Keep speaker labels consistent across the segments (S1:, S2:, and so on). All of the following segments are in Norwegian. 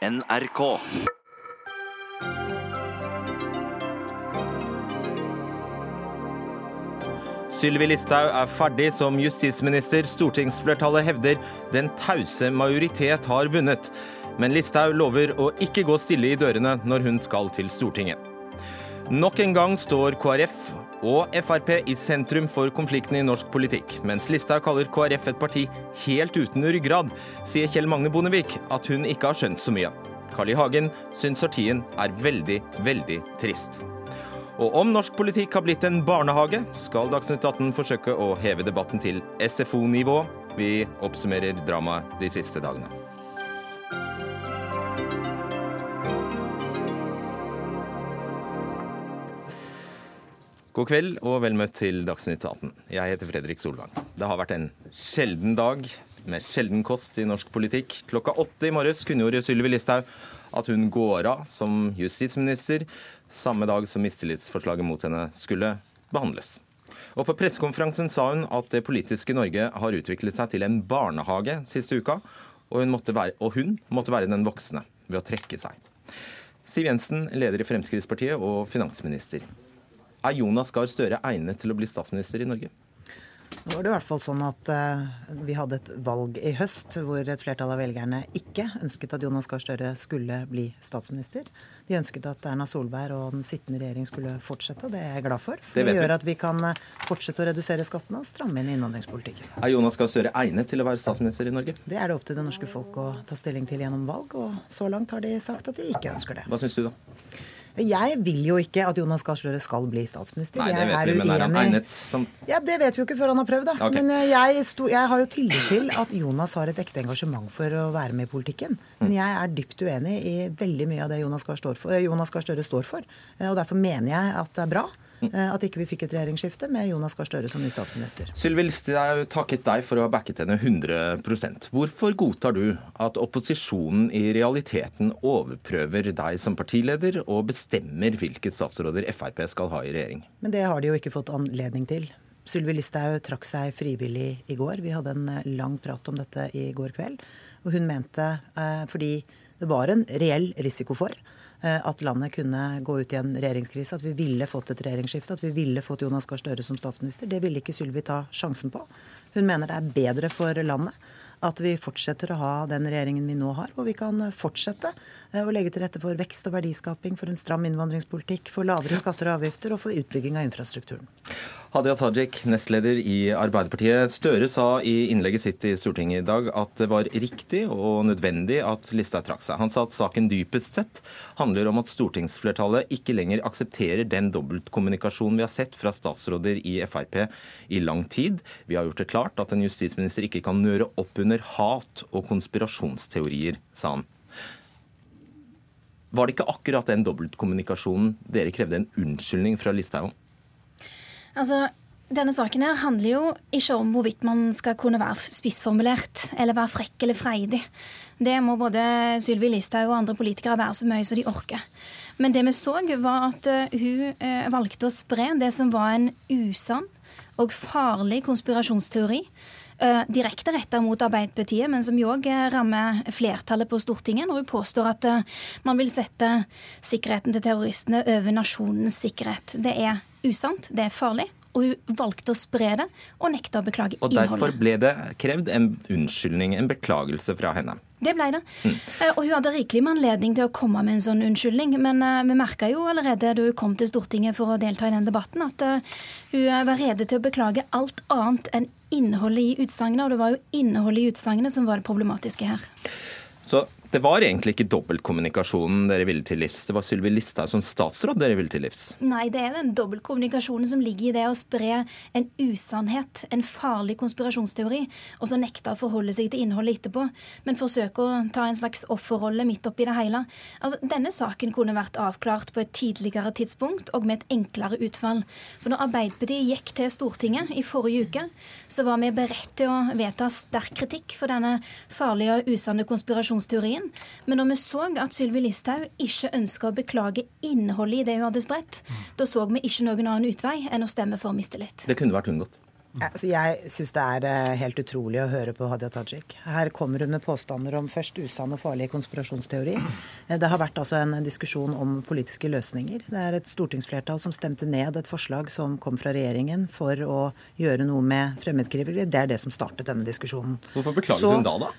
S1: NRK.
S2: Sylvi Listhaug er ferdig som justisminister. Stortingsflertallet hevder den tause majoritet har vunnet. Men Listhaug lover å ikke gå stille i dørene når hun skal til Stortinget. Nok en gang står KrF og Frp i sentrum for konflikten i norsk politikk. Mens Listhaug kaller KrF et parti helt uten ryggrad, sier Kjell Magne Bondevik at hun ikke har skjønt så mye. Carl I. Hagen syns sortien er veldig, veldig trist. Og om norsk politikk har blitt en barnehage, skal Dagsnytt 18 forsøke å heve debatten til SFO-nivå. Vi oppsummerer dramaet de siste dagene. God kveld og vel møtt til Dagsnytt 18. Jeg heter Fredrik Solvang. Det har vært en sjelden dag med sjelden kost i norsk politikk. Klokka åtte i morges kunngjorde Sylvi Listhaug at hun går av som justisminister samme dag som mistillitsforslaget mot henne skulle behandles. Og På pressekonferansen sa hun at det politiske Norge har utviklet seg til en barnehage siste uka, og hun måtte være, hun måtte være den voksne ved å trekke seg. Siv Jensen, leder i Fremskrittspartiet og finansminister. Er Jonas Gahr Støre egnet til å bli statsminister i Norge?
S3: Nå var det i hvert fall sånn at uh, Vi hadde et valg i høst hvor et flertall av velgerne ikke ønsket at Jonas Gahr Støre skulle bli statsminister. De ønsket at Erna Solberg og den sittende regjering skulle fortsette, og det er jeg glad for. For det, det gjør at vi kan eh, fortsette å redusere skattene og stramme inn innvandringspolitikken.
S2: Er Jonas Gahr Støre egnet til å være statsminister i Norge?
S3: Det er det opp til det norske folk å ta stilling til gjennom valg, og så langt har de sagt at de ikke ønsker det.
S2: Hva syns du, da?
S3: Jeg vil jo ikke at Jonas Gahr Støre skal bli statsminister.
S2: Nei, det vet vi, men er han egnet som
S3: Ja, Det vet vi jo ikke før han har prøvd, da. Okay. Men eh, jeg, sto, jeg, har jo tillit til at Jonas har et ekte engasjement for å være med i politikken. Men jeg er dypt uenig i veldig mye av det Jonas Gahr Støre står for. Eh, og derfor mener jeg at det er bra at ikke vi fikk et regjeringsskifte med Jonas Gahr Støre som ny statsminister.
S2: Sylvi Listhaug takket deg for å ha backet henne 100% Hvorfor godtar du at opposisjonen i realiteten overprøver deg som partileder og bestemmer hvilke statsråder Frp skal ha i regjering?
S3: Men det har de jo ikke fått anledning til. Sylvi Listhaug trakk seg frivillig i går. Vi hadde en eh, lang prat om dette i går kveld. Og hun mente, eh, fordi det var en reell risiko for Eh, at landet kunne gå ut i en regjeringskrise, at vi ville fått et regjeringsskifte, at vi ville fått Jonas Gahr Støre som statsminister. Det ville ikke Sylvi ta sjansen på. Hun mener det er bedre for landet at vi fortsetter å ha den regjeringen vi nå har. Og vi kan fortsette eh, å legge til rette for vekst og verdiskaping, for en stram innvandringspolitikk, for lavere skatter og avgifter og for utbygging av infrastrukturen.
S2: Hadia Tajik, nestleder i Arbeiderpartiet. Støre sa i innlegget sitt i Stortinget i dag at det var riktig og nødvendig at Listhaug trakk seg. Han sa at saken dypest sett handler om at stortingsflertallet ikke lenger aksepterer den dobbeltkommunikasjonen vi har sett fra statsråder i Frp i lang tid. Vi har gjort det klart at en justisminister ikke kan nøre opp under hat og konspirasjonsteorier, sa han. Var det ikke akkurat den dobbeltkommunikasjonen dere krevde en unnskyldning fra Listhaug?
S4: Altså, denne saken her handler jo ikke om hvorvidt man skal kunne være spissformulert eller være frekk eller freidig. Det må både Sylvi Listhaug og andre politikere være så mye som de orker. Men det vi så, var at eh, hun eh, valgte å spre det som var en usann og farlig konspirasjonsteori. Uh, direkte retta mot Arbeiderpartiet, men som òg rammer flertallet på Stortinget, når hun påstår at uh, man vil sette sikkerheten til terroristene over nasjonens sikkerhet. Det er usant, det er farlig. Og hun valgte å spre det og nekta å beklage
S2: innholdet. Og derfor ble det krevd en unnskyldning, en beklagelse fra henne.
S4: Det ble det. Mm. Og hun hadde rikelig med anledning til å komme med en sånn unnskyldning. Men uh, vi merka jo allerede da hun kom til Stortinget for å delta i den debatten, at uh, hun var rede til å beklage alt annet enn innholdet i utsagnet. Og det var jo innholdet i utsagnet som var det problematiske her.
S2: Så det var egentlig ikke dobbeltkommunikasjonen dere ville til livs. Det var Sylvi Listhaug som statsråd dere ville til livs.
S4: Nei, det er den dobbeltkommunikasjonen som ligger i det å spre en usannhet, en farlig konspirasjonsteori, og så nekte å forholde seg til innholdet etterpå, men forsøke å ta en slags offerrolle midt oppi det hele. Altså, denne saken kunne vært avklart på et tidligere tidspunkt og med et enklere utfall. For når Arbeiderpartiet gikk til Stortinget i forrige uke, så var vi beredt til å vedta sterk kritikk for denne farlige og usanne konspirasjonsteorien saken. Men når vi så at Sylvi Listhaug ikke ønska å beklage innholdet i det hun hadde spredt, da så vi ikke noen annen utvei enn å stemme for mistillit.
S2: Det kunne vært unngått?
S3: Altså, jeg syns det er eh, helt utrolig å høre på Hadia Tajik. Her kommer hun med påstander om først usann og farlig konspirasjonsteori. Eh, det har vært altså en diskusjon om politiske løsninger. Det er et stortingsflertall som stemte ned et forslag som kom fra regjeringen for å gjøre noe med fremmedkrigere. Det er det som startet denne diskusjonen.
S2: Hvorfor beklaget Så, hun da, da?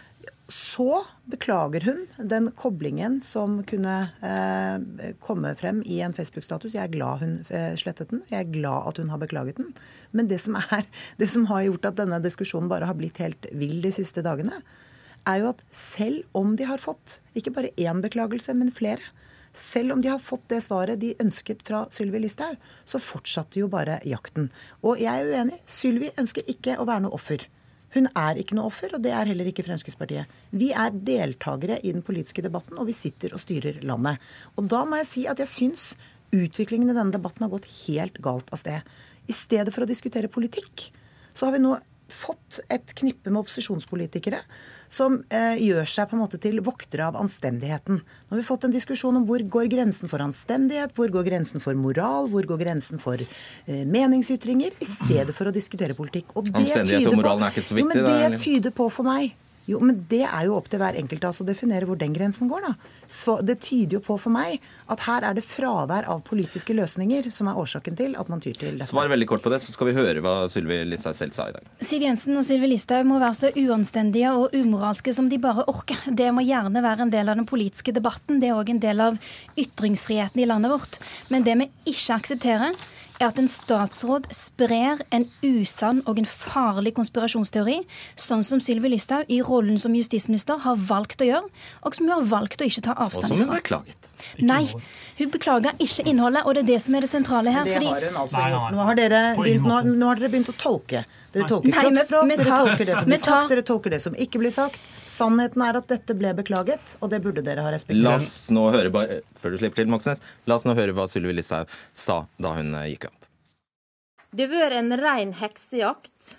S3: Så beklager hun den koblingen som kunne eh, komme frem i en Facebook-status. Jeg er glad hun eh, slettet den. Jeg er glad at hun har beklaget den. Men det som, er, det som har gjort at denne diskusjonen bare har blitt helt vill de siste dagene, er jo at selv om de har fått ikke bare én beklagelse, men flere, selv om de har fått det svaret de ønsket fra Sylvi Listhaug, så fortsatte jo bare jakten. Og jeg er uenig. Sylvi ønsker ikke å være noe offer. Hun er ikke noe offer, og det er heller ikke Fremskrittspartiet. Vi er deltakere i den politiske debatten, og vi sitter og styrer landet. Og da må jeg si at jeg syns utviklingen i denne debatten har gått helt galt av sted. I stedet for å diskutere politikk, så har vi nå fått et knippe med opposisjonspolitikere som eh, gjør seg på en måte til voktere av anstendigheten. Nå har vi fått en diskusjon om hvor går grensen for anstendighet, hvor går grensen for moral, hvor går grensen for eh, meningsytringer, i stedet for å diskutere politikk.
S2: Og det anstendighet og moralen er ikke så viktig?
S3: Jo, men det tyder på for meg jo, men det er jo opp til hver enkelt av oss å definere hvor den grensen går, da. Så det tyder jo på for meg at her er det fravær av politiske løsninger som er årsaken til at man tyr til dette.
S2: Svar veldig kort på det, så skal vi høre hva Sylvi Listhaug selv sa i dag.
S4: Siv Jensen og Sylvi Listhaug må være så uanstendige og umoralske som de bare orker. Det må gjerne være en del av den politiske debatten. Det er òg en del av ytringsfriheten i landet vårt. Men det vi ikke aksepterer, er at en statsråd sprer en usann og en farlig konspirasjonsteori, sånn som Sylvi Listhaug i rollen som justisminister har valgt å gjøre, og som hun har valgt å ikke ta avstand fra.
S2: Og som hun beklaget.
S4: Nei, hun beklager ikke innholdet, og det er det som er det sentrale her.
S3: Det har hun altså gjort. Nå har dere begynt, nå, nå har dere begynt å tolke. Dere tolker kroppsspråk, dere tolker det som blir sagt, dere tolker det som ikke blir sagt. Sannheten er at dette ble beklaget, og det burde dere ha
S2: respektert. La oss nå høre, bare, før du slipper til, Moxnes, la oss nå høre hva Sylvi Listhaug sa da hun eh, gikk opp.
S1: Det har vært en ren heksejakt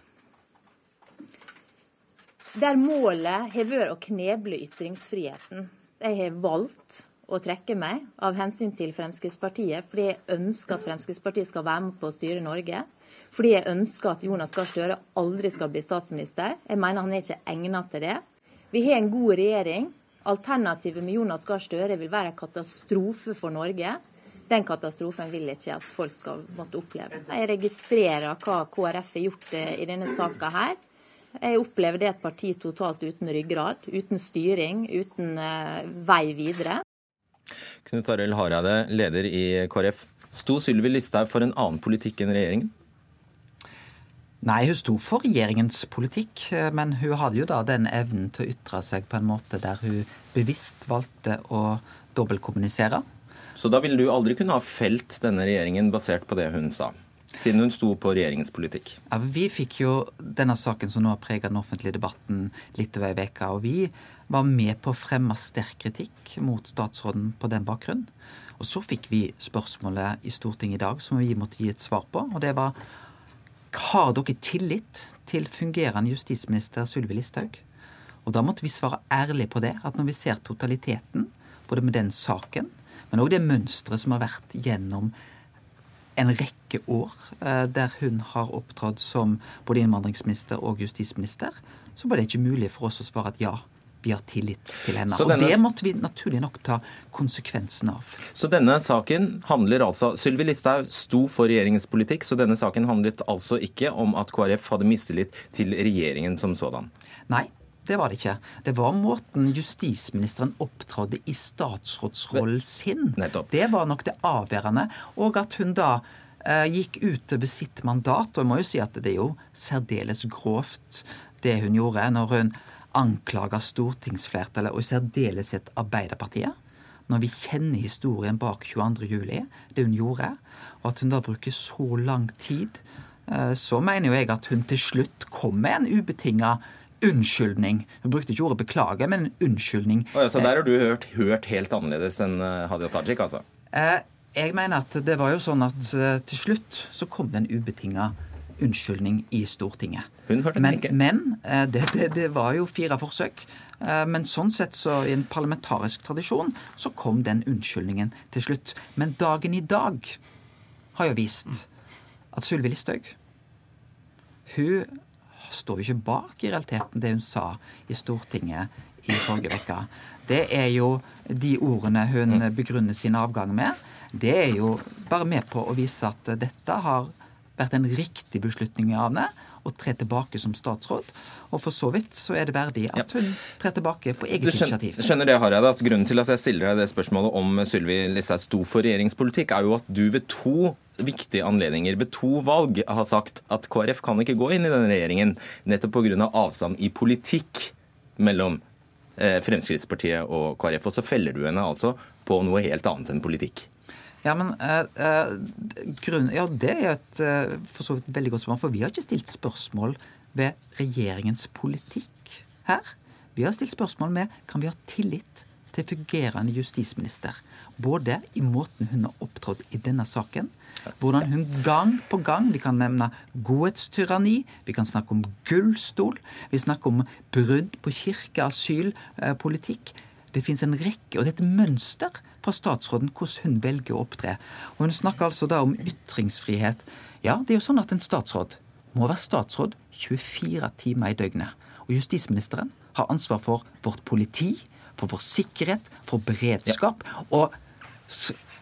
S1: der målet har vært å kneble ytringsfriheten. Jeg har valgt å trekke meg av hensyn til Fremskrittspartiet, fordi jeg ønsker at Fremskrittspartiet skal være med på å styre Norge. Fordi jeg ønsker at Jonas Gahr Støre aldri skal bli statsminister. Jeg mener han er ikke egnet til det. Vi har en god regjering. Alternativet med Jonas Gahr Støre vil være en katastrofe for Norge. Den katastrofen vil jeg ikke at folk skal måtte oppleve. Jeg registrerer hva KrF har gjort eh, i denne saka her. Jeg opplever det et parti totalt uten ryggrad, uten styring, uten uh, vei videre.
S2: Knut Arild Hareide, leder i KrF. Sto Sylvi Listhaug for en annen politikk enn regjeringen?
S5: Nei, hun sto for regjeringens politikk, men hun hadde jo da den evnen til å ytre seg på en måte der hun bevisst valgte å dobbeltkommunisere.
S2: Så da ville du aldri kunne ha felt denne regjeringen basert på det hun sa? Siden hun sto på regjeringens politikk?
S5: Ja, Vi fikk jo denne saken som nå har prega den offentlige debatten litt over ei uke. Og vi var med på å fremme sterk kritikk mot statsråden på den bakgrunn. Og så fikk vi spørsmålet i Stortinget i dag som vi måtte gi et svar på. Og det var har dere tillit til fungerende justisminister Sylvi Listhaug? Og da måtte vi svare ærlig på det, at når vi ser totaliteten, både med den saken, men òg det mønsteret som har vært gjennom en rekke år, eh, der hun har opptrådt som både innvandringsminister og justisminister, så var det ikke mulig for oss å svare at ja, vi har tillit til henne. Denne... og det måtte vi naturlig nok ta konsekvensen av.
S2: Så denne saken handler altså Sylvi Listhaug sto for regjeringens politikk, så denne saken handlet altså ikke om at KrF hadde mistillit til regjeringen som sådan?
S5: Nei, det var det ikke. Det var måten justisministeren opptrådde i statsrådsrollen sin.
S2: Nettopp.
S5: Det var nok det avgjørende. Og at hun da eh, gikk utover sitt mandat. Og jeg må jo si at det er jo særdeles grovt det hun gjorde når hun anklaga stortingsflertallet, og i særdeleshet Arbeiderpartiet, når vi kjenner historien bak 22.07, det hun gjorde, og at hun da bruker så lang tid, eh, så mener jo jeg at hun til slutt kom med en ubetinga unnskyldning. Hun brukte ikke ordet 'beklage', men en unnskyldning.
S2: Oh ja, så der har du hørt, hørt helt annerledes enn eh, Hadia Tajik, altså?
S5: Eh, jeg mener at det var jo sånn at til slutt så kom det en ubetinga unnskyldning i Stortinget.
S2: Hun hørte
S5: men,
S2: ikke.
S5: Men eh, det, det, det, var jo fire forsøk. Eh, men sånn sett, så i en parlamentarisk tradisjon, så kom den unnskyldningen til slutt. Men dagen i dag har jo vist at Sylvi Listhaug Hun står jo ikke bak i realiteten det hun sa i Stortinget i forrige uke. Det er jo de ordene hun begrunner sin avgang med. Det er jo bare med på å vise at dette har vært en riktig beslutning av henne å tre tilbake som statsråd. Og for så vidt så er det verdig at hun trer tilbake på eget
S2: du skjønner,
S5: initiativ.
S2: Skjønner det, Hareide, at Grunnen til at jeg stiller deg det spørsmålet om Sylvi Listhaug sto for regjeringspolitikk, er jo at du ved to viktige anledninger, ved to valg, har sagt at KrF kan ikke gå inn i denne regjeringen nettopp pga. avstand i politikk mellom eh, Fremskrittspartiet og KrF. Og så feller du henne altså på noe helt annet enn politikk.
S5: Ja, men uh, uh, grunn, ja, Det er et uh, for så vidt veldig godt spørsmål. For vi har ikke stilt spørsmål ved regjeringens politikk her. Vi har stilt spørsmål med kan vi ha tillit til fungerende justisminister. Både i måten hun har opptrådt i denne saken, hvordan hun gang på gang Vi kan nevne godhetstyranni, vi kan snakke om gullstol, vi snakker om brudd på kirke, asylpolitikk. Det fins en rekke, og det er et mønster fra statsråden hvordan hun velger å opptre. Og Hun snakker altså da om ytringsfrihet. Ja, det er jo sånn at en statsråd må være statsråd 24 timer i døgnet. Og justisministeren har ansvar for vårt politi, for vår sikkerhet, for beredskap. Ja. Og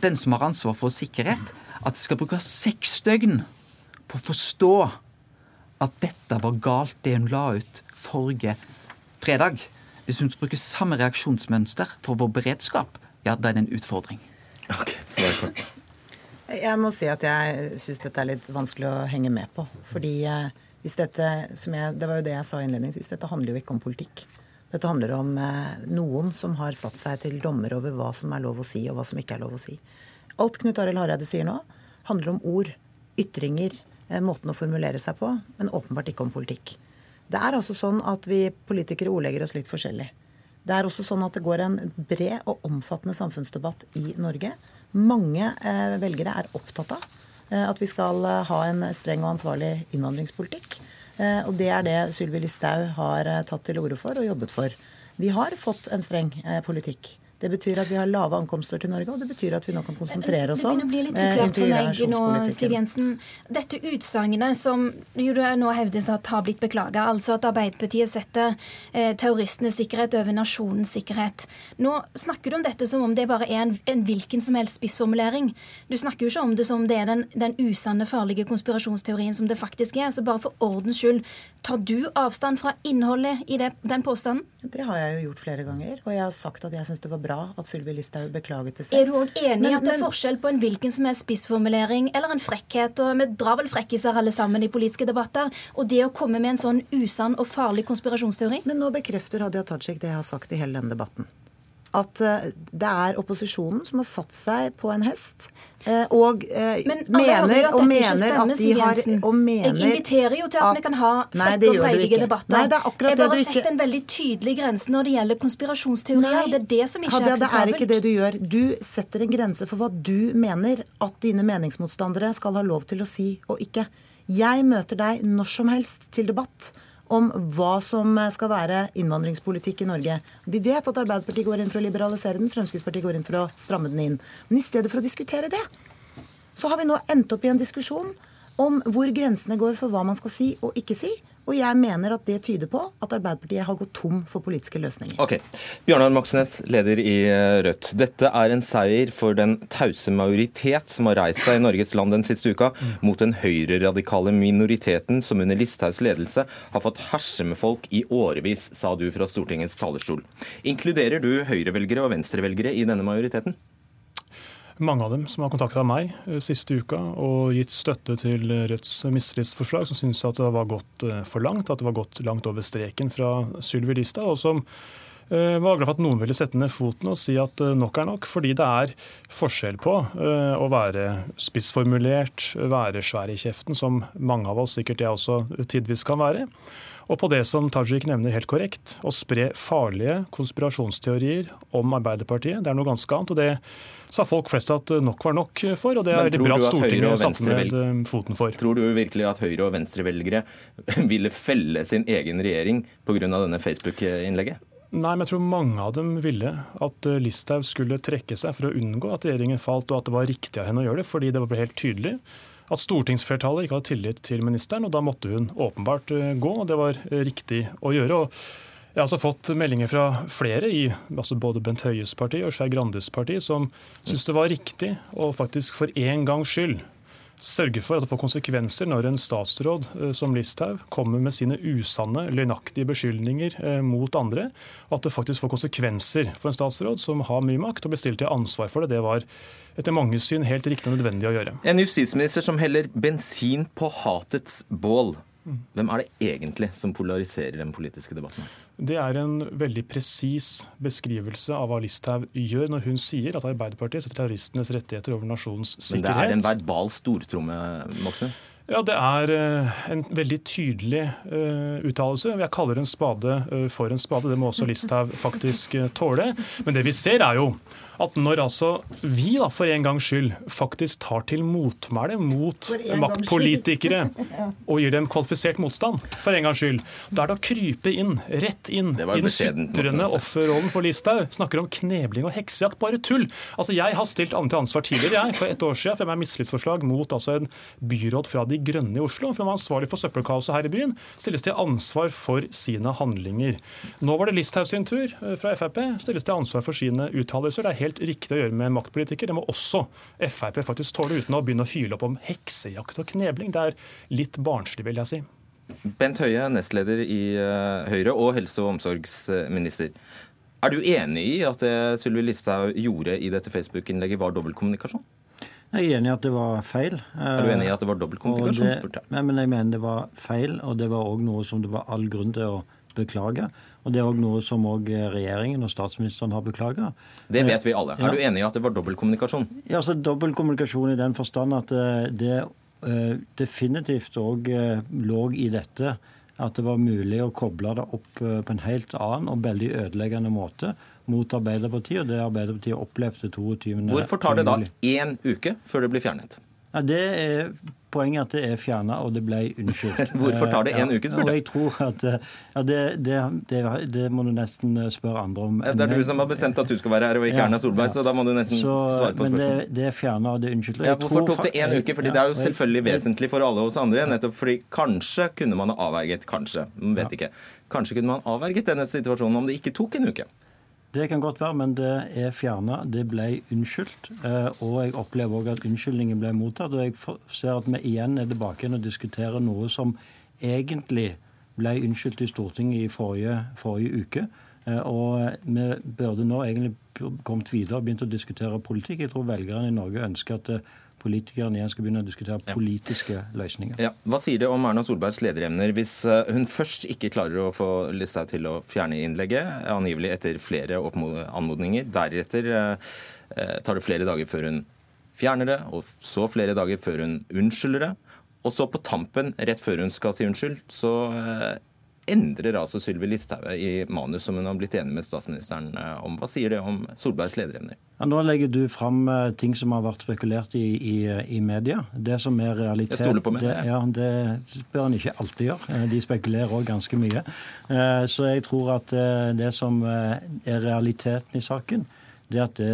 S5: den som har ansvar for sikkerhet, at det skal bruke seks døgn på å forstå at dette var galt, det hun la ut forrige fredag. Hvis hun bruker samme reaksjonsmønster for vår beredskap, ja, da er det en utfordring.
S2: Ok, svar kort.
S3: Jeg må si at jeg syns dette er litt vanskelig å henge med på. Fordi eh, hvis dette, som jeg, det var jo det jeg sa innledningsvis, dette handler jo ikke om politikk. Dette handler om eh, noen som har satt seg til dommer over hva som er lov å si, og hva som ikke er lov å si. Alt Knut Arild Hareide sier nå, handler om ord, ytringer, eh, måten å formulere seg på, men åpenbart ikke om politikk. Det er altså sånn at vi politikere ordlegger oss litt forskjellig. Det er også sånn at det går en bred og omfattende samfunnsdebatt i Norge. Mange eh, velgere er opptatt av eh, at vi skal eh, ha en streng og ansvarlig innvandringspolitikk. Eh, og det er det Sylvi Listhaug har eh, tatt til orde for og jobbet for. Vi har fått en streng politikk. Det betyr at vi har lave ankomster til Norge, og det betyr at vi nå kan konsentrere oss om
S4: Det begynner å bli litt uklart for meg nå, Siv Jensen. Dette utsagnet som jo du nå hevdes at har blitt beklaga, altså at Arbeiderpartiet setter eh, terroristenes sikkerhet over nasjonens sikkerhet. Nå snakker du om dette som om det bare er en, en hvilken som helst spissformulering. Du snakker jo ikke om det som om det er den, den usanne, farlige konspirasjonsteorien som det faktisk er. Så bare for ordens skyld, tar du avstand fra innholdet i det, den påstanden?
S3: Det har jeg jo gjort flere ganger, og jeg har sagt at jeg syns det var bra bra at Sylvi Listhaug beklaget det selv.
S4: Er du òg enig i at det er forskjell på en hvilken som helst spissformulering eller en frekkhet? og Vi drar vel frekkiser alle sammen i politiske debatter. Og det å komme med en sånn usann og farlig konspirasjonsteori?
S3: Men nå bekrefter Hadia Tajik det jeg har sagt i hele denne debatten at eh, det er opposisjonen som har satt seg på en hest eh, og eh, Men, mener, og mener at de har og mener
S4: Jeg inviterer jo til at, at vi kan ha frekke og freidige debatter.
S3: Nei, det er akkurat
S4: jeg bare
S3: det du
S4: ikke en veldig tydelig grense når det gjelder konspirasjonsteorier. Nei, det er det som ikke
S3: Hadia,
S4: er akseptabelt.
S3: Det er ikke det du gjør. Du setter en grense for hva du mener at dine meningsmotstandere skal ha lov til å si og ikke. Jeg møter deg når som helst til debatt om hva som skal være innvandringspolitikk i Norge. Vi vet at Arbeiderpartiet går inn for å liberalisere den, Fremskrittspartiet går inn for å stramme den inn. Men i stedet for å diskutere det, så har vi nå endt opp i en diskusjon om hvor grensene går for hva man skal si og ikke si. Og jeg mener at det tyder på at Arbeiderpartiet har gått tom for politiske løsninger.
S2: Ok. Bjørnar Moxnes, leder i eh, Rødt. Dette er en seier for den tause majoritet som har reist seg i Norges land den siste uka, mot den høyreradikale minoriteten som under Listhaugs ledelse har fått herse med folk i årevis, sa du fra Stortingets talerstol. Inkluderer du høyrevelgere og venstrevelgere i denne majoriteten?
S6: Mange av dem som har kontakta meg eh, siste uka og gitt støtte til Rødts mistillitsforslag, som syns at det var gått eh, for langt, at det var gått langt over streken fra Sylvi Listhaug, og som eh, var glad for at noen ville sette ned foten og si at nok er nok, fordi det er forskjell på å være spissformulert, være svær i kjeften, som mange av oss, sikkert jeg også, tidvis kan være. Og på det som Tajik nevner helt korrekt, å spre farlige konspirasjonsteorier om Arbeiderpartiet. Det er noe ganske annet. og det sa folk flest at nok var nok for, og det er veldig bra at Stortinget satte ned eh, foten for.
S2: Tror du virkelig at Høyre- og Venstre-velgere ville felle sin egen regjering pga. denne Facebook-innlegget?
S6: Nei, men jeg tror mange av dem ville at eh, Listhaug skulle trekke seg for å unngå at regjeringen falt, og at det var riktig av henne å gjøre det, fordi det ble helt tydelig at stortingsflertallet ikke hadde tillit til ministeren, og da måtte hun åpenbart gå, og det var riktig å gjøre. og jeg har også fått meldinger fra flere i altså både Bent Høies parti og Skei Grandes parti som syns det var riktig å faktisk for en gangs skyld sørge for at det får konsekvenser når en statsråd eh, som Listhaug kommer med sine usanne, løgnaktige beskyldninger eh, mot andre, at det faktisk får konsekvenser for en statsråd som har mye makt og blir stilt til ansvar for det. Det var etter mange syn helt riktig og nødvendig å gjøre.
S2: En justisminister som heller bensin på hatets bål. Hvem er det egentlig som polariserer den politiske debatten?
S6: Det er en veldig presis beskrivelse av hva Listhaug gjør når hun sier at Arbeiderpartiet setter terroristenes rettigheter over nasjonens sikkerhet.
S2: Men det er en verbal stortromme, Moxnes?
S6: Ja, Det er eh, en veldig tydelig uh, uttalelse. Jeg kaller en spade uh, for en spade. Det må også Listhaug faktisk tåle. Men det vi ser, er jo at når altså vi da for en gangs skyld faktisk tar til motmæle mot maktpolitikere og gir dem kvalifisert motstand, for en gangs skyld, da er det å krype inn, rett inn i den sutrende offerrollen for Listhaug. Snakker om knebling og heksejakt. Bare tull. Altså, Jeg har stilt andre til ansvar tidligere, jeg, for et år siden, fremma mistillitsforslag mot altså, en byråd fra De Grønne i Oslo, for han var ansvarlig for søppelkaoset her i byen, stilles til ansvar for sine handlinger. Nå var det Listhaug sin tur, eh, fra Frp, stilles til ansvar for sine uttalelser. Det er helt riktig å gjøre med maktpolitiker. Det må også Frp faktisk tåle, uten å begynne å hyle opp om heksejakt og knebling. Det er litt barnslig, vil jeg si.
S2: Bent Høie, nestleder i eh, Høyre og helse- og omsorgsminister. Er du enig i at det Sylvi Listhaug gjorde i dette Facebook-innlegget, var dobbeltkommunikasjon?
S7: Jeg er enig i at det var feil.
S2: Er du enig i at det var dobbeltkommunikasjon?
S7: Men jeg mener det var feil, og det var òg noe som det var all grunn til å beklage. Og Det er også noe som også regjeringen og statsministeren har beklaga.
S2: Det vet vi alle. Er du enig i at det var dobbeltkommunikasjon?
S7: Ja, altså Dobbeltkommunikasjon i den forstand at eh, det definitivt òg lå i dette at det var mulig å koble det opp på en helt annen og veldig ødeleggende måte mot Arbeiderpartiet, og det Arbeiderpartiet opplevde 22.
S2: Hvorfor tar det da én uke før det blir fjernet?
S7: Ja, det er poenget at det er fjerna, og det ble unnskyldt.
S2: Hvorfor tar det en uke, spør
S7: du? Jeg tror at, ja, det, det, det, det, må du nesten spørre andre om.
S2: Det er du som har bestemt at du skal være her, og ikke ja, Erna Solberg, så da må du nesten så, svare på
S7: spørsmålet. Men det, er fjerna, og det er unnskyldt.
S2: Ja, hvorfor tok det en uke? Fordi det er jo selvfølgelig vesentlig for alle oss andre. nettopp fordi kanskje kunne man ha avverget, kanskje, vet ikke. Kanskje kunne man avverget denne situasjonen om det ikke tok en uke.
S7: Det kan godt være, men det er fjerna. Det ble unnskyldt. Eh, og jeg opplever òg at unnskyldningen ble mottatt. Og jeg ser at vi igjen er tilbake igjen og diskuterer noe som egentlig ble unnskyldt i Stortinget i forrige, forrige uke. Eh, og vi burde nå egentlig kommet videre og begynt å diskutere politikk. Jeg tror velgerne i Norge ønsker at politikerne igjen skal begynne å diskutere politiske ja. løsninger.
S2: Ja. Hva sier det om Erna Solbergs lederemner hvis eh, hun først ikke klarer å få Listhaug til å fjerne innlegget, angivelig etter flere anmodninger. Deretter eh, eh, tar det flere dager før hun fjerner det, og så flere dager før hun unnskylder det. Og så på tampen, rett før hun skal si unnskyld, så endrer altså Sylvi Listhaug i manus som hun har blitt enig med statsministeren eh, om. Hva sier det om Solbergs lederevner?
S7: Ja, nå legger du fram eh, ting som har vært spekulert i, i, i media. Det som er realitet
S2: Jeg stoler på meg.
S7: Det, ja, det bør en ikke alltid gjøre. Eh, de spekulerer òg ganske mye. Så jeg tror at det som er realiteten i saken, det at det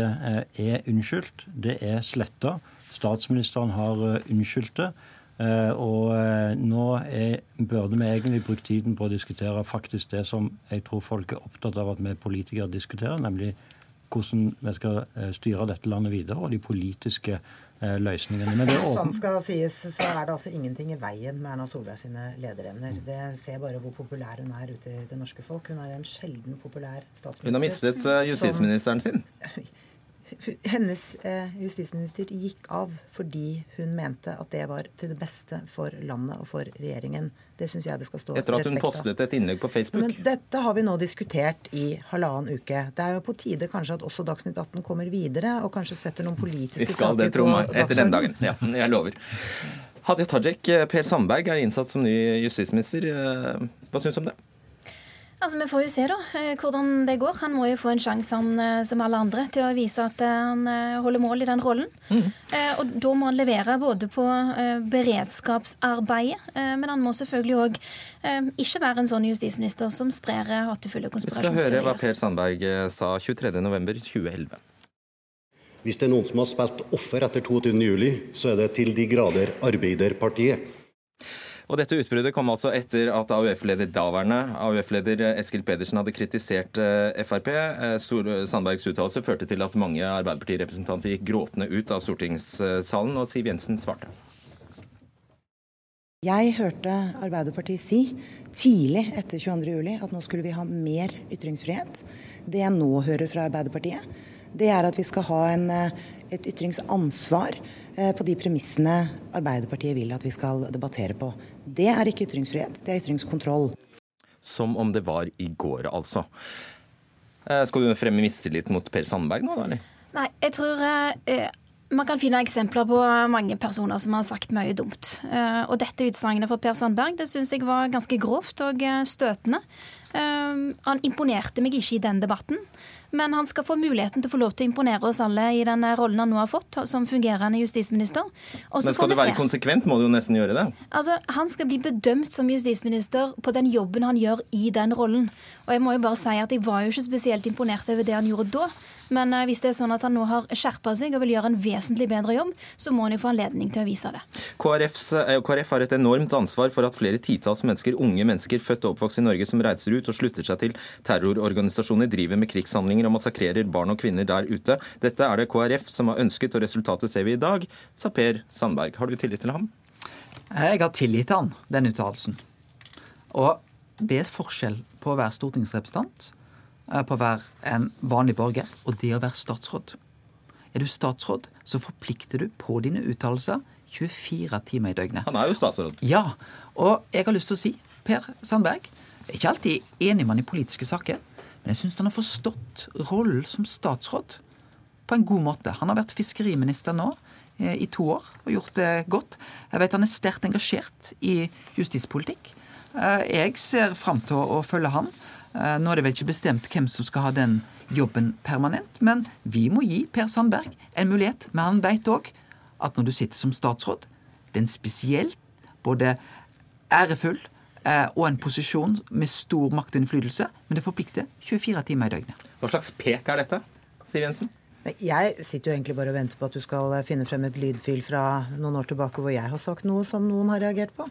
S7: er unnskyldt. Det er sletta. Statsministeren har unnskyldt det. Eh, og eh, nå er, burde vi egentlig bruke tiden på å diskutere faktisk det som jeg tror folk er opptatt av at vi politikere diskuterer, nemlig hvordan vi skal eh, styre dette landet videre, og de politiske løsningene.
S3: Men det sånn skal sies, så er det altså ingenting i veien med Erna Solberg sine lederevner. Mm. Det ser bare hvor populær hun er ute i det norske folk. Hun er en sjelden populær statsminister.
S2: Hun har mistet justisministeren sin?
S3: hennes eh, justisminister gikk av fordi hun mente at det var til det beste for landet og for regjeringen. Det syns jeg det skal stå
S2: Etter at hun postet et innlegg på Facebook?
S3: Men dette har vi nå diskutert i halvannen uke. Det er jo på tide kanskje at også Dagsnytt 18 kommer videre og kanskje setter noen politiske
S2: saker på. Vi skal det, tro meg. Etter den dagen. Ja, jeg lover. Hadia Tajik, Per Sandberg er innsatt som ny justisminister. Eh, hva syns du om det?
S4: Altså, Vi får jo se da, eh, hvordan det går. Han må jo få en sjanse, han eh, som alle andre, til å vise at eh, han holder mål i den rollen. Mm. Og Da må han levere både på beredskapsarbeidet, men han må selvfølgelig òg ikke være en sånn justisminister som sprer hatefulle konspirasjonsteorier.
S2: Vi skal høre hva Per Sandberg sa 23.11.2011.
S8: Hvis det er noen som har spilt offer etter 22.07, så er det til de grader Arbeiderpartiet.
S2: Og Dette utbruddet kom altså etter at AUF-leder daværende AUF-leder Eskil Pedersen hadde kritisert eh, Frp. Eh, Sandbergs uttalelse førte til at mange Arbeiderparti-representanter gikk gråtende ut av stortingssalen, og Siv Jensen svarte.
S3: Jeg hørte Arbeiderpartiet si tidlig etter 22.07 at nå skulle vi ha mer ytringsfrihet. Det jeg nå hører fra Arbeiderpartiet, det er at vi skal ha en, eh, et ytringsansvar på de premissene Arbeiderpartiet vil at vi skal debattere på. Det er ikke ytringsfrihet, det er ytringskontroll.
S2: Som om det var i går, altså. Eh, skal du fremme mistillit mot Per Sandberg nå, da? eller?
S4: Nei, jeg tror eh, man kan finne eksempler på mange personer som har sagt mye dumt. Eh, og dette utsagnet fra Per Sandberg det syns jeg var ganske grovt og eh, støtende. Eh, han imponerte meg ikke i den debatten. Men han skal få muligheten til å få lov til å imponere oss alle i den rollen han nå har fått som fungerende justisminister.
S2: Men skal du være se. konsekvent, må du jo nesten gjøre det.
S4: Altså, Han skal bli bedømt som justisminister på den jobben han gjør i den rollen. Og jeg må jo bare si at jeg var jo ikke spesielt imponert over det han gjorde da. Men eh, hvis det er sånn at han nå har skjerpa seg og vil gjøre en vesentlig bedre jobb, så må han jo få anledning til å vise det.
S2: KrFs, eh, KrF har et enormt ansvar for at flere titalls mennesker, unge mennesker født og oppvokst i Norge som reiser ut og slutter seg til terrororganisasjoner, driver med krigshandlinger og massakrerer barn og kvinner der ute. Dette er det KrF som har ønsket, og resultatet ser vi i dag, sa Per Sandberg. Har du tillit til ham?
S5: Jeg har tillit til han, den uttalelsen. Og det er forskjell på å være stortingsrepresentant Eh, på å være en vanlig borger, og det å være statsråd. Er du statsråd, så forplikter du på dine uttalelser 24 timer i døgnet.
S2: Han er jo statsråd.
S5: Ja. Og jeg har lyst til å si, Per Sandberg, jeg er ikke alltid enig med han i politiske saker, men jeg syns han har forstått rollen som statsråd på en god måte. Han har vært fiskeriminister nå eh, i to år og gjort det godt. Jeg vet han er sterkt engasjert i justispolitikk. Eh, jeg ser fram til å følge han. Eh, nå er det vel ikke bestemt hvem som skal ha den jobben permanent, men vi må gi Per Sandberg en mulighet. Men han veit òg at når du sitter som statsråd, det er en spesiell, både ærefull eh, og en posisjon med stor makt og innflytelse, men det forplikter 24 timer i døgnet.
S2: Hva slags pek er dette, Siv Jensen?
S3: Jeg sitter jo egentlig bare og venter på at du skal finne frem et lydfil fra noen år tilbake hvor jeg har sagt noe som noen har reagert på.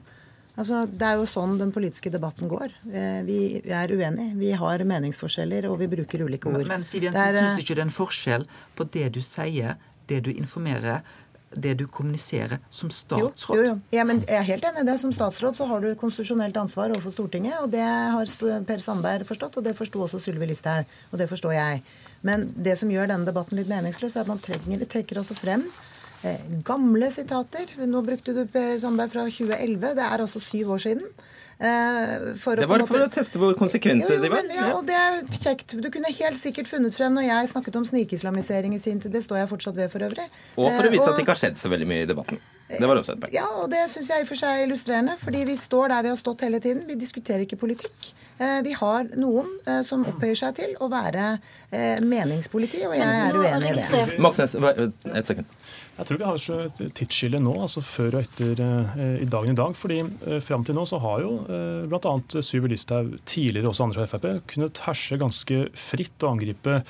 S3: Altså, det er jo sånn den politiske debatten går. Eh, vi er uenige. Vi har meningsforskjeller, og vi bruker ulike ord.
S5: Men, men Siv Jensen, er, syns du ikke det er en forskjell på det du sier, det du informerer, det du kommuniserer som statsråd?
S3: Jo, jo, jo. Ja, men jeg er helt enig i det. Som statsråd så har du konstitusjonelt ansvar overfor Stortinget, og det har Per Sandberg forstått, og det forsto også Sylvi Listhaug, og det forstår jeg. Men det som gjør denne debatten litt meningsløs, er at man trenger, trekker også frem Eh, gamle sitater. Nå brukte du Per Sandberg fra 2011. Det er altså syv år siden.
S2: Eh, for det var for å teste hvor konsekvente de var.
S3: Ja, og det er kjekt. Du kunne helt sikkert funnet frem når jeg snakket om snikislamisering i sin tid. Det står jeg fortsatt ved for øvrig.
S2: Og for å vise og, at det ikke har skjedd så veldig mye i debatten. Det var også et poeng.
S3: Ja, og det syns jeg i og for seg er illustrerende. Fordi vi står der vi har stått hele tiden. Vi diskuterer ikke politikk. Eh, vi har noen som opphøyer seg til å være meningspoliti, og jeg er uenig i det.
S2: Moxnes, et sekund.
S6: Jeg tror vi har et tidsskille nå, altså før og etter eh, i dagen i dag. fordi eh, Fram til nå så har jo eh, bl.a. Syver Listhaug, tidligere også andre fra Frp, kunnet herse ganske fritt og angripe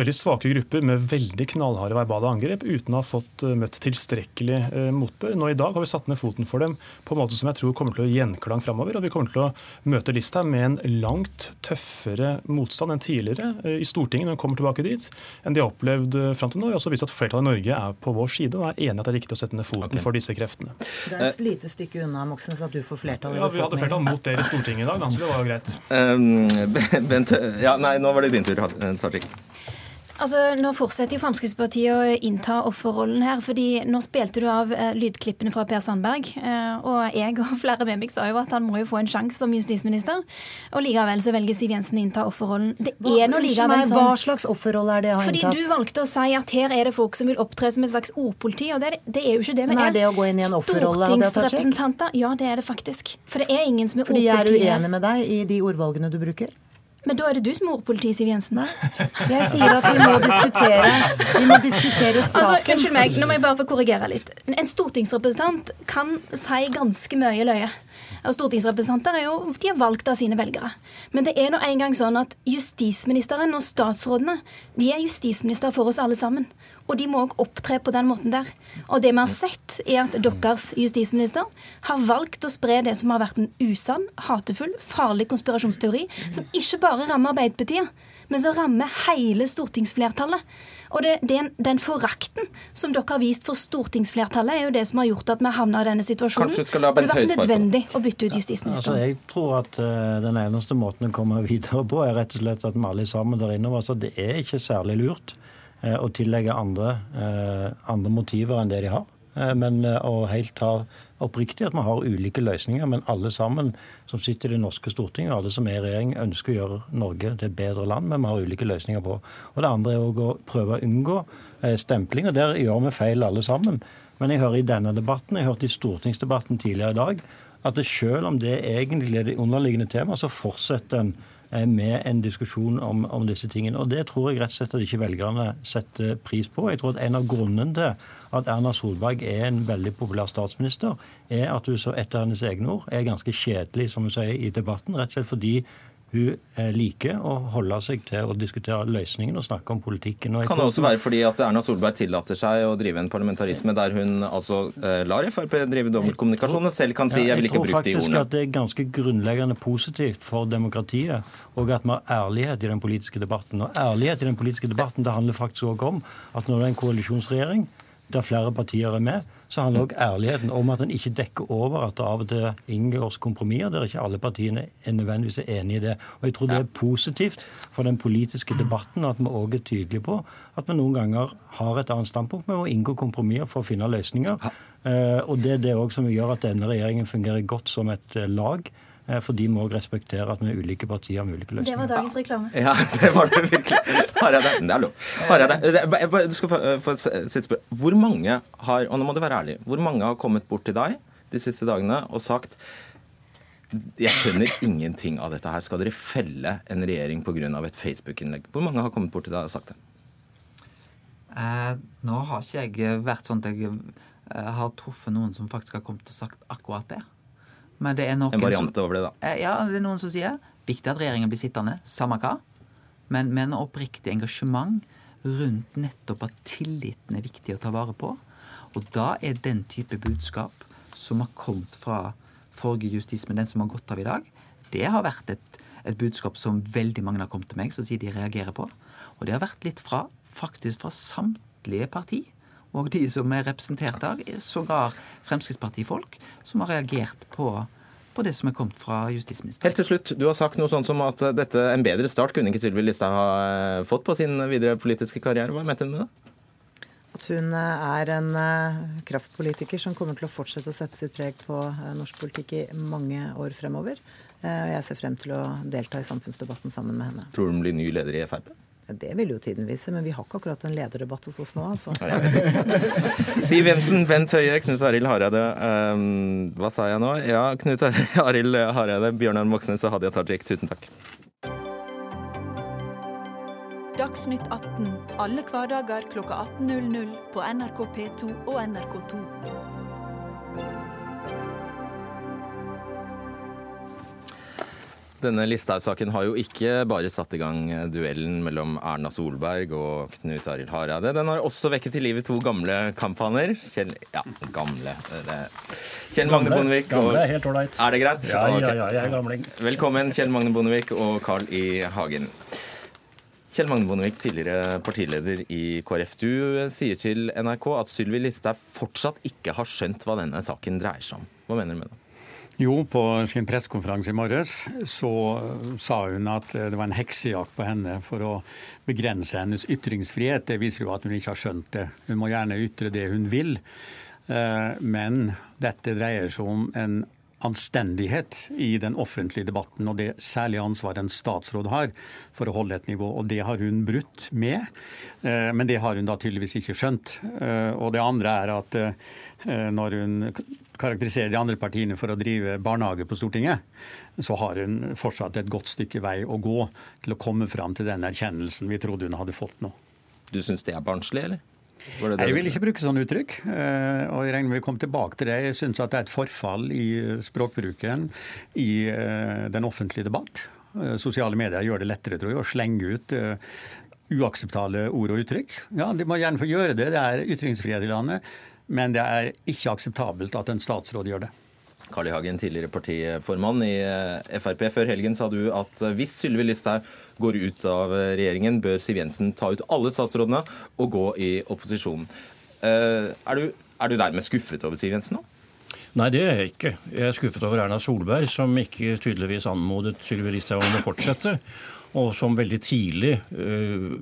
S6: veldig svake grupper med veldig knallharde verbale angrep uten å ha fått eh, møtt tilstrekkelig eh, motbør. Nå i dag har vi satt ned foten for dem på en måte som jeg tror kommer til å gjenklang framover. Og vi kommer til å møte Listhaug med en langt tøffere motstand enn tidligere eh, i Stortinget når hun kommer tilbake dit, enn de har opplevd fram til nå. Vi har også vist at flertallet i Norge er på vår side og er enig at det er riktig å sette ned foten okay. for disse kreftene.
S3: Det er et lite stykke unna Moxnes at du får flertall
S6: Ja, vi hadde flertall mot dere i Stortinget i dag, så det var jo greit.
S2: Um, Bent, ja, nei, nå var det din tur, Tajik.
S4: Altså, Nå fortsetter jo Fremskrittspartiet å innta offerrollen her. fordi Nå spilte du av eh, lydklippene fra Per Sandberg. Eh, og jeg og flere med meg sa jo at han må jo få en sjanse som justisminister. Og likevel så velger Siv Jensen å innta offerrollen.
S3: Det er nå likevel sånn
S4: Hva
S3: slags offerrolle er det jeg har
S4: fordi inntatt? Fordi du valgte å si at her er det folk som vil opptre som et slags ordpoliti. Og det er, det er jo ikke det vi
S3: Men er. det å gå inn i en offerrolle?
S4: Stortingsrepresentanter. Ja, det er det faktisk. For det er ingen som er
S3: ordpoliti. Fordi jeg er uenig med deg i de ordvalgene du bruker?
S4: Men da er det du som er ordpoliti, Siv Jensen?
S3: Jeg sier at vi må diskutere, vi må diskutere altså, saken.
S4: Altså, unnskyld meg, nå må jeg bare få korrigere litt. En stortingsrepresentant kan si ganske mye løye. Og Stortingsrepresentanter er jo de er valgt av sine velgere. Men det er nå engang sånn at justisministeren og statsrådene de er justisminister for oss alle sammen. Og de må òg opptre på den måten der. Og det vi har sett, er at deres justisminister har valgt å spre det som har vært en usann, hatefull, farlig konspirasjonsteori, som ikke bare rammer Arbeiderpartiet, men som rammer hele stortingsflertallet. Og det, den, den, forakten som dere har vist for stortingsflertallet, er jo det som har gjort at vi har havna i denne situasjonen.
S2: Det skal la Bent
S4: Høie nødvendig å bytte ut justisministeren.
S7: Altså, jeg tror at uh, den eneste måten å komme videre på, er rett og slett at vi alle sammen der inne altså, Det er ikke særlig lurt å tillegge andre, uh, andre motiver enn det de har. Men å helt ta oppriktig at vi har ulike løsninger, men alle sammen som sitter i det norske Stortinget, og alle som er i regjering, ønsker å gjøre Norge til et bedre land, men vi har ulike løsninger på. Og Det andre er å prøve å unngå eh, stempling, og der gjør vi feil alle sammen. Men jeg hører i denne debatten, jeg hørte i stortingsdebatten tidligere i dag, at selv om det egentlig er det underliggende temaet, så fortsetter en Eh, med en diskusjon om, om, disse tingene. Og Det tror jeg rett og slett at ikke velgerne setter pris på. Jeg tror at En av grunnene til at Erna Solberg er en veldig populær statsminister, er at hun så etter hennes egne ord er ganske kjedelig som hun sier, i debatten. Rett og slett fordi hun liker å holde seg til å diskutere løsningen og snakke om politikken.
S2: kan det også være fordi at Erna Solberg tillater seg å drive en parlamentarisme der hun altså eh, lar Frp drive dobbeltkommunikasjon og selv kan si ja, jeg, vil ikke bruke de ordene?
S7: Jeg tror faktisk at det er ganske grunnleggende positivt for demokratiet og at vi har ærlighet i den politiske debatten. Og ærlighet i den politiske debatten det handler faktisk også om at når det er en koalisjonsregjering der flere partier er med, så handler òg ærligheten om at en ikke dekker over at det av og til inngås kompromisser der ikke alle partiene er nødvendigvis er enig i det. Og Jeg tror det er positivt for den politiske debatten at vi òg er tydelige på at vi noen ganger har et annet standpunkt. med må inngå kompromisser for å finne løsninger. Eh, og Det er det òg som gjør at denne regjeringen fungerer godt som et eh, lag. Eh, for de må respektere at vi er ulike partier med ulike løsninger.
S4: Det var dagens reklame.
S2: Ja, det var det virkelig. Hareide, det er lov. Hareide, du skal få, et sitt spørsmål. Hvor mange har, og nå må du være ærlig, hvor mange har kommet bort til deg de siste dagene og sagt jeg skjønner ingenting av dette her. Skal dere felle en regjering pga. et Facebook-innlegg? Hvor mange har kommet bort til deg og sagt det?
S5: Eh, nå har ikke jeg vært sånn at jeg eh, har truffet noen som faktisk har kommet og sagt akkurat det.
S2: Men det er noen en variant over det, da.
S5: Eh, ja, det er noen som sier viktig at regjeringen blir sittende, samme hva. Men med en oppriktig engasjement rundt nettopp at tilliten er viktig å ta vare på. Og da er den type budskap som har kommet fra forrige justisminister, den som har gått av i dag, det har vært et, et budskap som veldig mange har kommet til meg, som sier de reagerer på. Og det har vært litt fra faktisk fra samtlige parti. Og de som er representert der, er sågar Fremskrittspartifolk som har reagert på, på det som er kommet fra justisministeren.
S2: Helt til slutt, Du har sagt noe sånt som at dette, en bedre start kunne ikke Sylvi Listhaug ha eh, fått på sin videre politiske karriere. Hva mente hun med det?
S3: At hun eh, er en eh, kraftpolitiker som kommer til å fortsette å sette sitt preg på norsk politikk i mange år fremover. Og jeg ser frem til å delta i samfunnsdebatten sammen med henne.
S2: Tror du hun blir ny leder i Frp?
S3: Det vil jo tiden vise, men vi har ikke akkurat en lederdebatt hos oss nå, altså.
S2: Siv Jensen, Bent Høie, Knut Arild Hareide. Um, hva sa jeg nå? Ja, Knut Arild Hareide, Bjørnar Moxnes og Hadia Tajik, tusen takk.
S9: Dagsnytt 18 alle hverdager klokka 18.00 på NRK P2 og NRK2.
S2: Denne Listhaug-saken har jo ikke bare satt i gang duellen mellom Erna Solberg og Knut Arild Hareide. Den har også vekket til live to gamle kamphaner. Kjell Ja, gamle. Det. Kjell Magne Bondevik
S10: og Gamle helt ålreit.
S2: Er det greit?
S10: Ja, ja, ja, jeg er gamling.
S2: Velkommen, Kjell Magne Bondevik og Carl I. Hagen. Kjell Magne Bondevik, tidligere partileder i KrF. Du sier til NRK at Sylvi Listhaug fortsatt ikke har skjønt hva denne saken dreier seg om. Hva mener du med det?
S10: Jo, på sin pressekonferanse i morges så sa hun at det var en heksejakt på henne for å begrense hennes ytringsfrihet. Det viser jo at hun ikke har skjønt det. Hun må gjerne ytre det hun vil. Eh, men dette dreier seg om en anstendighet i den offentlige debatten, og det særlige ansvaret en statsråd har for å holde et nivå. Og det har hun brutt med, eh, men det har hun da tydeligvis ikke skjønt. Eh, og det andre er at eh, når hun karakteriserer de andre partiene for å drive barnehage på Stortinget, så har hun fortsatt et godt stykke vei å gå til å komme fram til den erkjennelsen vi trodde hun hadde fått nå.
S2: Du syns det er barnslig, eller?
S10: Det det jeg vil ikke bruke sånne uttrykk. Eh, og jeg regner med vi kommer tilbake til det. Jeg syns det er et forfall i språkbruken i eh, den offentlige debatt. Eh, sosiale medier gjør det lettere tror jeg, å slenge ut uakseptable ord og uttrykk. Ja, De må gjerne få gjøre det, det er ytringsfrihet i landet. Men det er ikke akseptabelt at en statsråd gjør det.
S2: Carl I. Hagen, tidligere partiformann i Frp. Før helgen sa du at hvis Sylvi Listhaug går ut av regjeringen, bør Siv Jensen ta ut alle statsrådene og gå i opposisjon. Eh, er du, er du dermed skuffet over Siv Jensen nå?
S11: Nei, det er jeg ikke. Jeg er skuffet over Erna Solberg, som ikke tydeligvis anmodet Sylvi Listhaug om å fortsette og som veldig tidlig uh,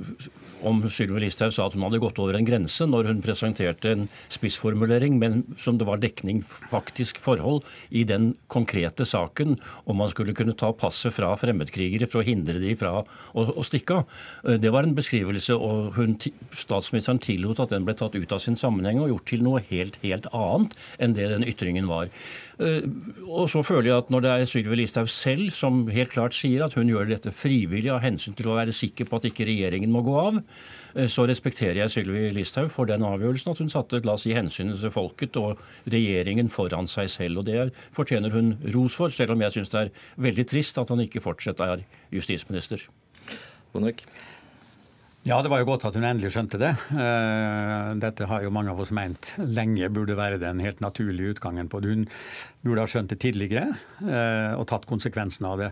S11: om Sylvi Listhaug sa at hun hadde gått over en grense når hun presenterte en spissformulering, men som det var dekning faktisk forhold i den konkrete saken om man skulle kunne ta passet fra fremmedkrigere for å hindre de fra å, å stikke av. Uh, det var en beskrivelse, og hun, statsministeren tillot at den ble tatt ut av sin sammenheng og gjort til noe helt, helt annet enn det den ytringen var. Uh, og så føler jeg at når det er Sylvi Listhaug selv som helt klart sier at hun gjør dette frivillig av hensyn til å være sikker på at ikke regjeringen må gå av, eh, så respekterer jeg Sylvi Listhaug for den avgjørelsen at hun satte la oss si, hensynet til folket og regjeringen foran seg selv. og Det fortjener hun ros for, selv om jeg syns det er veldig trist at han ikke fortsatt er justisminister.
S2: Bondevik.
S10: Ja, det var jo godt at hun endelig skjønte det. Eh, dette har jo mange av oss ment lenge burde være den helt naturlige utgangen på det. Hun burde ha skjønt det tidligere eh, og tatt konsekvensen av det.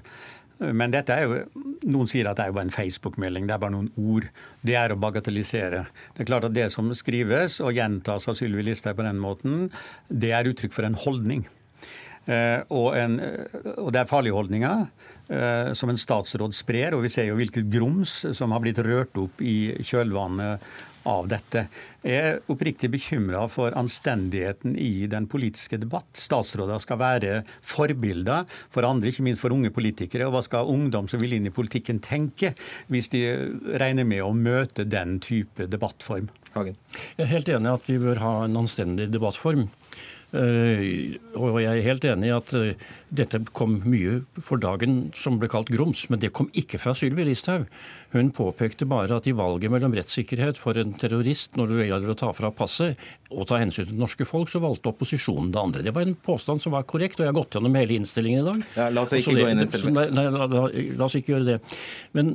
S10: Men dette er jo, noen sier at det er jo bare en Facebook-melding, det er bare noen ord. Det er å bagatellisere. Det er klart at det som skrives og gjentas av Sylvi Listhaug på den måten, det er uttrykk for en holdning. Eh, og, en, og, det er farlige holdninger eh, som en statsråd sprer. Og vi ser jo hvilket grums som har blitt rørt opp i kjølvannet av dette. Jeg er oppriktig bekymra for anstendigheten i den politiske debatt. Statsråder skal være forbilder for andre, ikke minst for unge politikere. Og hva skal ungdom som vil inn i politikken tenke, hvis de regner med å møte den type debattform?
S11: Hagen. Jeg er helt enig i at vi bør ha en anstendig debattform. Eh, og jeg er helt enig i at eh, dette kom mye for dagen som ble kalt grums, men det kom ikke fra Sylvi Listhaug. Hun påpekte bare at i valget mellom rettssikkerhet for en terrorist når det gjelder å ta fra passet og ta hensyn til det norske folk, så valgte opposisjonen det andre. Det var en påstand som var korrekt, og jeg har gått gjennom hele innstillingen i dag.
S2: Ja, la oss ikke gå inn i selve.
S11: la, la, la oss ikke gjøre det. Men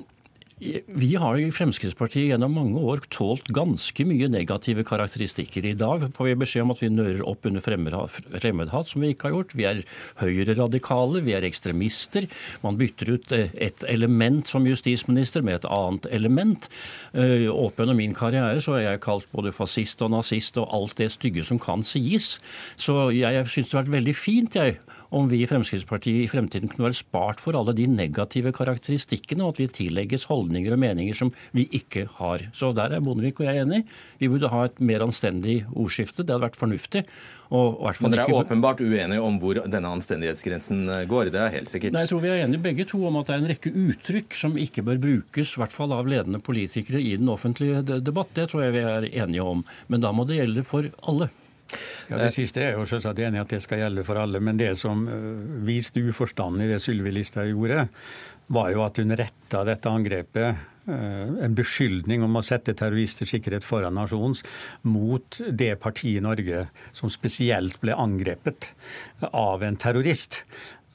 S11: vi har i Fremskrittspartiet gjennom mange år tålt ganske mye negative karakteristikker. I dag får vi beskjed om at vi nører opp under fremmedhat, som vi ikke har gjort. Vi er høyreradikale, vi er ekstremister. Man bytter ut eh, et element som justisminister med et annet element. Åpen opp gjennom min karriere så er jeg kalt både fascist og nazist og alt det stygge som kan sies. Så jeg syns det har vært veldig fint, jeg om vi i Fremskrittspartiet i fremtiden kunne være spart for alle de negative karakteristikkene, og at vi tillegges holdninger og meninger som vi ikke har. Så der er Bondevik og jeg enig. Vi burde ha et mer anstendig ordskifte. Det hadde vært fornuftig.
S2: Men dere er ikke... åpenbart uenige om hvor denne anstendighetsgrensen eh, går? Det er helt sikkert.
S11: Nei, Jeg tror vi er enige begge to om at det er en rekke uttrykk som ikke bør brukes, i hvert fall av ledende politikere i den offentlige debatt. Det tror jeg vi er enige om. Men da må det gjelde for alle.
S10: Ja, Det siste er jo selvsagt enig at det skal gjelde for alle. Men det som eh, viste uforstanden i det Sylvi Listhaug gjorde, var jo at hun retta dette angrepet eh, en beskyldning om å sette terroristers sikkerhet foran nasjonens mot det partiet i Norge som spesielt ble angrepet av en terrorist.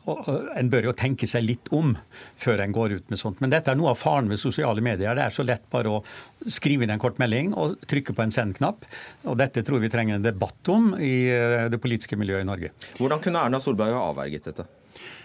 S10: En bør jo tenke seg litt om før en går ut med sånt. Men dette er noe av faren ved sosiale medier. Det er så lett bare å skrive inn en kort melding og trykke på en send-knapp. Og dette tror vi trenger en debatt om i eh, det politiske miljøet i Norge.
S2: Hvordan kunne Erna Solberg ha avverget dette?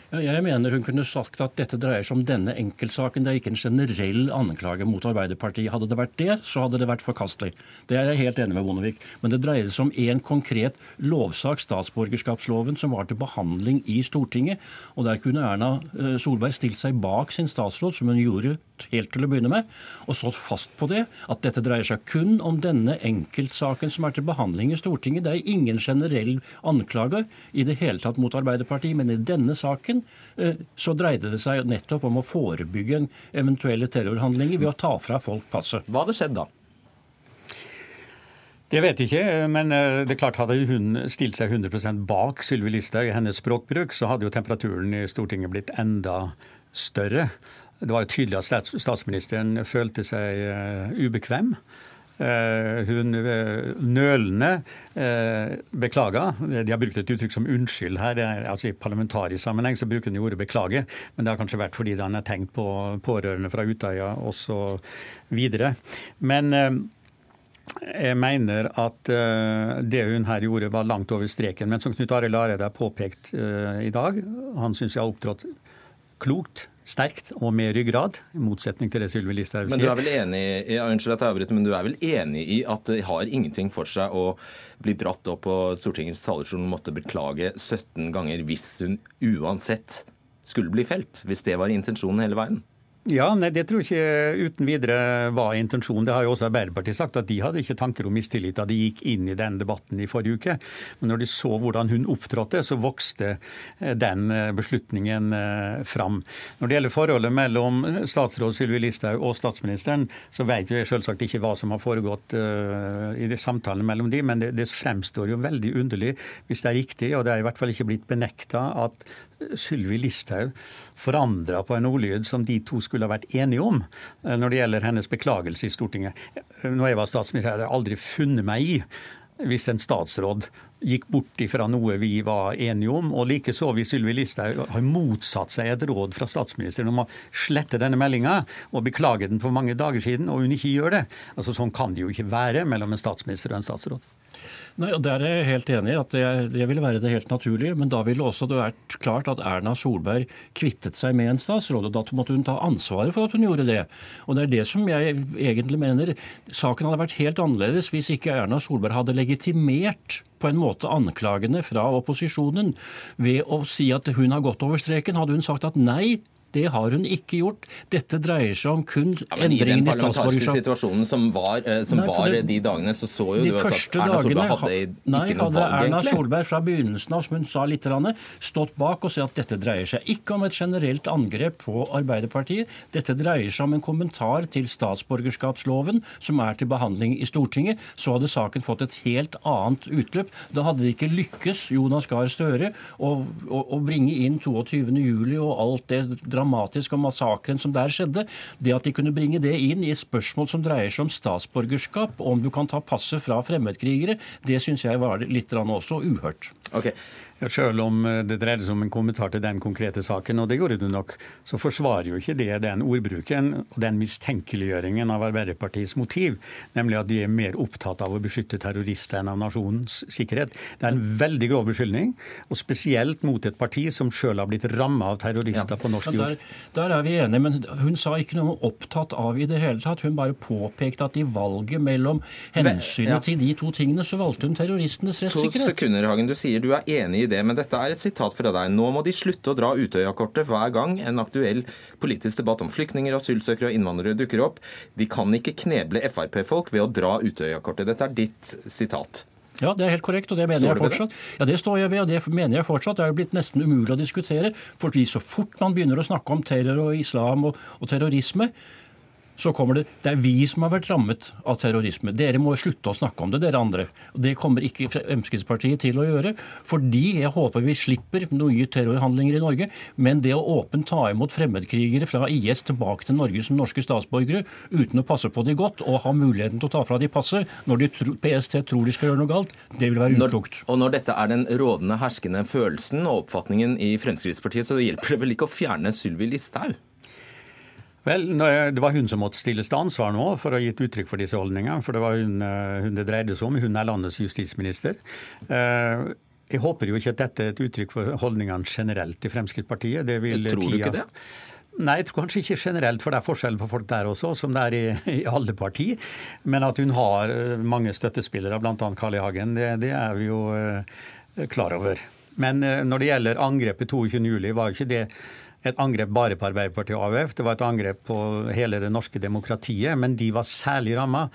S11: Jeg mener hun kunne sagt at dette dreier seg om denne enkeltsaken. Det er ikke en generell anklage mot Arbeiderpartiet. Hadde det vært det, så hadde det vært forkastelig. Det er jeg helt enig med Bondevik. Men det dreier seg om én konkret lovsak, statsborgerskapsloven, som var til behandling i Stortinget. Og der kunne Erna eh, Solberg stilt seg bak sin statsråd, som hun gjorde helt til å begynne med, og stått fast på det. At dette dreier seg kun om denne enkeltsaken som er til behandling i Stortinget. Det er ingen generell anklage i det hele tatt mot Arbeiderpartiet, men i denne saken saken eh, så dreide det seg nettopp om å forebygge eventuelle terrorhandlinger ved å ta fra folk passet.
S2: Hva hadde skjedd da?
S10: Det vet jeg ikke, men eh, det er klart hadde hun stilt seg 100 bak Sylvi Listhaug i hennes språkbruk, så hadde jo temperaturen i Stortinget blitt enda større. Det var jo tydelig at statsministeren følte seg eh, ubekvem Hun nølende beklaga. De har brukt et uttrykk som unnskyld her. altså I parlamentarisk sammenheng så bruker hun ordet beklage, men det har kanskje vært fordi han har tenkt på pårørende fra Utøya osv. Men jeg mener at det hun her gjorde var langt over streken. Men som Knut Arild Hareide har påpekt i dag, han syns jeg har opptrådt klokt, sterkt og med ryggrad, i motsetning til det Sylvi Listhaug sier.
S2: Men du er vel enig ja, unnskyld at jeg avbryter, men du er vel enig i at det har ingenting for seg å bli dratt opp på Stortingets talerstol og måtte beklage 17 ganger hvis hun uansett skulle bli felt? Hvis det var intensjonen hele veien?
S10: Ja, nei, Det tror jeg ikke uten videre var intensjonen. Det har jo også Arbeiderpartiet sagt, at de hadde ikke tanker om mistillit da de gikk inn i den debatten i forrige uke. Men når de så hvordan hun opptrådte, så vokste eh, den eh, beslutningen eh, fram. Når det gjelder forholdet mellom statsråd Sylvi Listhaug og statsministeren, så vet jeg selvsagt ikke hva som har foregått i samtalen mellom de, men det, det fremstår jo veldig underlig, hvis det er riktig, og det er i hvert fall ikke blitt benekta, at Sylvi Listhaug forandra på en ordlyd som de to skulle ha vært enige om eh, når det gjelder hennes beklagelse i Stortinget. Når jeg var statsminister, hadde jeg aldri funnet meg i hvis en statsråd gikk bort ifra noe vi var enige om. Og likeså hvis Sylvi Listhaug har motsatt seg et råd fra statsministeren om å slette denne meldinga og beklage den for mange dager siden, og hun ikke gjør det. Altså Sånn kan det jo ikke være mellom en statsminister og en statsråd.
S11: Nei, og Der er jeg helt enig i at det, det, ville være det helt naturlige. Men da ville også det vært klart at Erna Solberg kvittet seg med en statsråd. og Da måtte hun ta ansvaret for at hun gjorde det. Og Det er det som jeg egentlig mener. Saken hadde vært helt annerledes hvis ikke Erna Solberg hadde legitimert på en måte anklagene fra opposisjonen ved å si at hun har gått over streken. Hadde hun sagt at nei, det har hun ikke gjort. Dette dreier seg om kun ja, endringen i statsborgerskap. I den
S2: situasjonen som var, eh, som nei, var de dagene, så så jo du at Erna Solberg hadde ikke
S11: nei,
S2: noe valg,
S11: hadde Erna Solberg fra begynnelsen av, som hun sa litt, stått bak og sagt at dette dreier seg ikke om et generelt angrep på Arbeiderpartiet. Dette dreier seg om en kommentar til statsborgerskapsloven som er til behandling i Stortinget. Så hadde saken fått et helt annet utløp. Da hadde det ikke lykkes Jonas Gahr Støre å, å, å bringe inn 22.07. og alt det dramatisk om massakren som der skjedde. Det at de kunne bringe det inn i et spørsmål som dreier seg om statsborgerskap, om du kan ta passet fra fremmedkrigere, det syns jeg var litt også uhørt.
S2: Okay.
S10: Ja, selv om eh, det dreide seg om en kommentar til den konkrete saken, og det gjorde du nok, så forsvarer jo ikke det den ordbruken og den mistenkeliggjøringen av Arbeiderpartiets motiv, nemlig at de er mer opptatt av å beskytte terrorister enn av nasjonens sikkerhet. Det er en veldig grov beskyldning, og spesielt mot et parti som selv har blitt ramma av terrorister ja. på norsk jord.
S11: Der, der, er vi enige, men hun sa ikke noe om opptatt av i det hele tatt. Hun bare påpekte at i valget mellom hensynet ja. til de to tingene, så valgte hun terroristenes rettssikkerhet.
S2: To sekunder, Hagen. Du sier du er enig i det, men dette er et sitat fra deg. Nå må de slutte å dra Utøya-kortet hver gang en aktuell politisk debatt om flyktninger, asylsøkere og innvandrere dukker opp. De kan ikke kneble Frp-folk ved å dra Utøya-kortet. Dette er ditt sitat.
S11: Ja, det er helt korrekt, og det mener jeg fortsatt. Ja, Det står jeg ved, og det mener jeg fortsatt. Det er jo blitt nesten umulig å diskutere. fordi så fort man begynner å snakke om terror og islam og, og terrorisme, så kommer det Det er vi som har vært rammet av terrorisme. Dere må slutte å snakke om det, dere andre. Det kommer ikke Fremskrittspartiet til å gjøre. Fordi jeg håper vi slipper nye terrorhandlinger i Norge. Men det å åpent ta imot fremmedkrigere fra IS tilbake til Norge som norske statsborgere uten å passe på de godt og ha muligheten til å ta fra de passet når de tro, PST tror de skal gjøre noe galt, det vil være uklokt.
S2: Og når dette er den rådende, herskende følelsen og oppfatningen i Fremskrittspartiet, så hjelper det vel ikke å fjerne Sylvi Listhaug?
S10: Vel, Det var hun som måtte stilles til ansvar nå for å ha gitt uttrykk for disse holdningene. For det var hun, eh, hun det dreide seg om. Hun er landets justisminister. Eh, jeg håper jo ikke at dette er et uttrykk for holdningene generelt i Fremskrittspartiet.
S2: Tror du ikke det?
S10: Nei, jeg tror kanskje ikke generelt, for det er forskjell på folk der også, som det er i, i alle partier. Men at hun har eh, mange støttespillere, bl.a. Carl I. Hagen, det, det, er vi jo klar over. Men når det gjelder angrepet 22.07, var jo ikke det et angrep bare på Arbeiderpartiet og AUF. Det var et angrep på hele det norske demokratiet, men de var særlig ramma.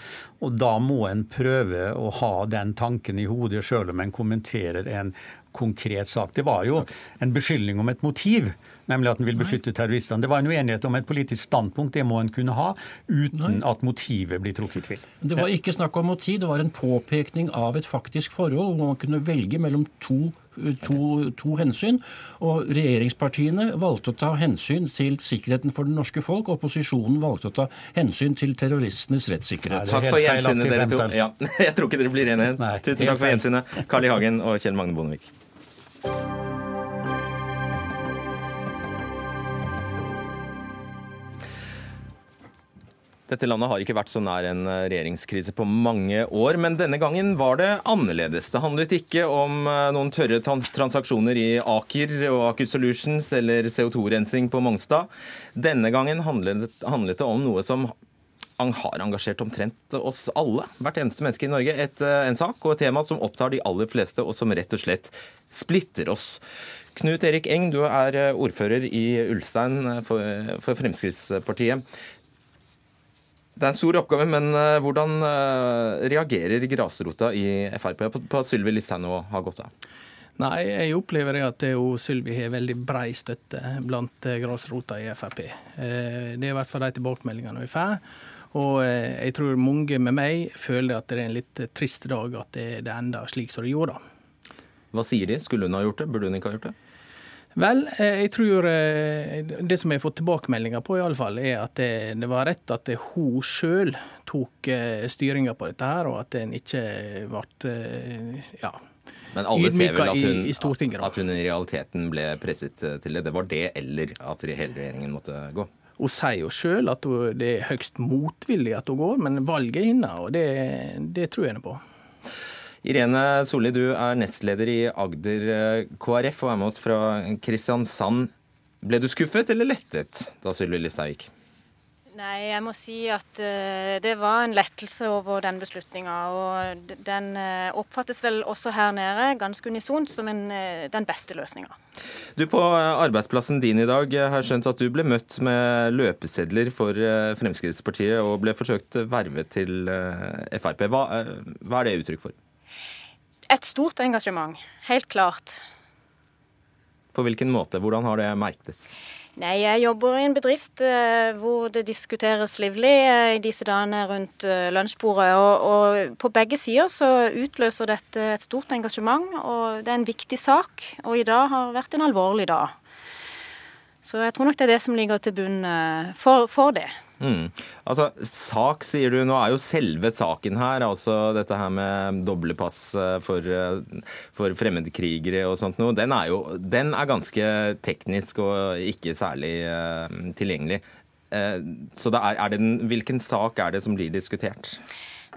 S10: Og da må en prøve å ha den tanken i hodet sjøl om en kommenterer en konkret sak. Det var jo en beskyldning om et motiv, nemlig at en vil beskytte terroristene. Det var en uenighet om et politisk standpunkt, det må en kunne ha, uten at motivet blir trukket i tvil.
S11: Det var ikke snakk om motiv, det var en påpekning av et faktisk forhold, hvor man kunne velge mellom to to, to, hensyn. Og regjeringspartiene valgte å ta hensyn til sikkerheten for det norske folk. og Opposisjonen valgte å ta hensyn til terroristenes rettssikkerhet.
S2: Takk for gjensynet, dere to. Ja, jeg tror ikke dere blir enige. Tusen takk for gjensynet, Carl I. Hagen og Kjell Magne Bondevik. Dette landet har ikke vært så nær en eh, regjeringskrise på mange år, men denne gangen var det annerledes. Det handlet ikke om eh, noen tørre transaksjoner i Aker og Aker Solutions eller CO2-rensing på Mongstad. Denne gangen handlet, det om noe som har engasjert omtrent oss alle, hvert eneste menneske i Norge. Et, eh, en sak og et tema som opptar de aller fleste, og som rett og slett splitter oss. Knut Erik Eng, du er ordfører i Ulstein for, for Fremskrittspartiet. Det er en stor oppgave, men eh, hvordan eh, reagerer grasrota i Frp på at Sylvi Listhaug nå har gått av?
S12: Nei, jeg opplever at Sylvi har veldig brei støtte blant eh, grasrota i Frp. Det er i hvert fall de tilbakemeldingene vi får. Og jeg tror mange med meg føler at det er en litt trist dag at det, enda slik som det gjorde.
S2: Hva sier de? Skulle hun ha gjort det? Burde hun ikke ha gjort det?
S12: Vel, eh, jeg tror eh, det som jeg har fått tilbakemeldinger på, i alle fall, er at det, det var rett at hun sjøl tok eh, styringa på dette her, og at en ikke ble ja,
S2: men alle ser vel at hun, i, i at hun i realiteten ble presset til det. Det var det, eller at hele regjeringen måtte gå?
S12: Hun sier jo sjøl at det er høyst motvillig at hun går, men valget er hennes, og det, det tror jeg henne på.
S2: Irene Solli, du er nestleder i Agder eh, KrF og er med oss fra Kristiansand. Ble du skuffet eller lettet da Sylvi Listhaug gikk?
S13: Nei, jeg må si at uh, det var en lettelse over den beslutninga. Og den uh, oppfattes vel også her nede ganske unisont som en, den beste løsninga.
S2: Du på arbeidsplassen din i dag har skjønt at du ble møtt med løpesedler for Fremskrittspartiet og ble forsøkt vervet til Frp. Hva, hva er det uttrykk for?
S13: Et stort engasjement, helt klart.
S2: På hvilken måte? Hvordan har det merktes?
S13: Nei, Jeg jobber i en bedrift eh, hvor det diskuteres livlig eh, i disse dagene rundt eh, lunsjbordet. Og, og, på begge sider så utløser dette et stort engasjement, og det er en viktig sak. Og i dag har vært en alvorlig dag. Så jeg tror nok det er det som ligger til bunn for, for det.
S2: Mm. Altså, Sak, sier du. Nå er jo selve saken her, altså dette her med doble pass eh, for, eh, for fremmedkrigere og sånt noe, den er jo den er ganske teknisk og ikke særlig uh, tilgjengelig. Uh, så er, er den, hvilken sak er det som blir diskutert?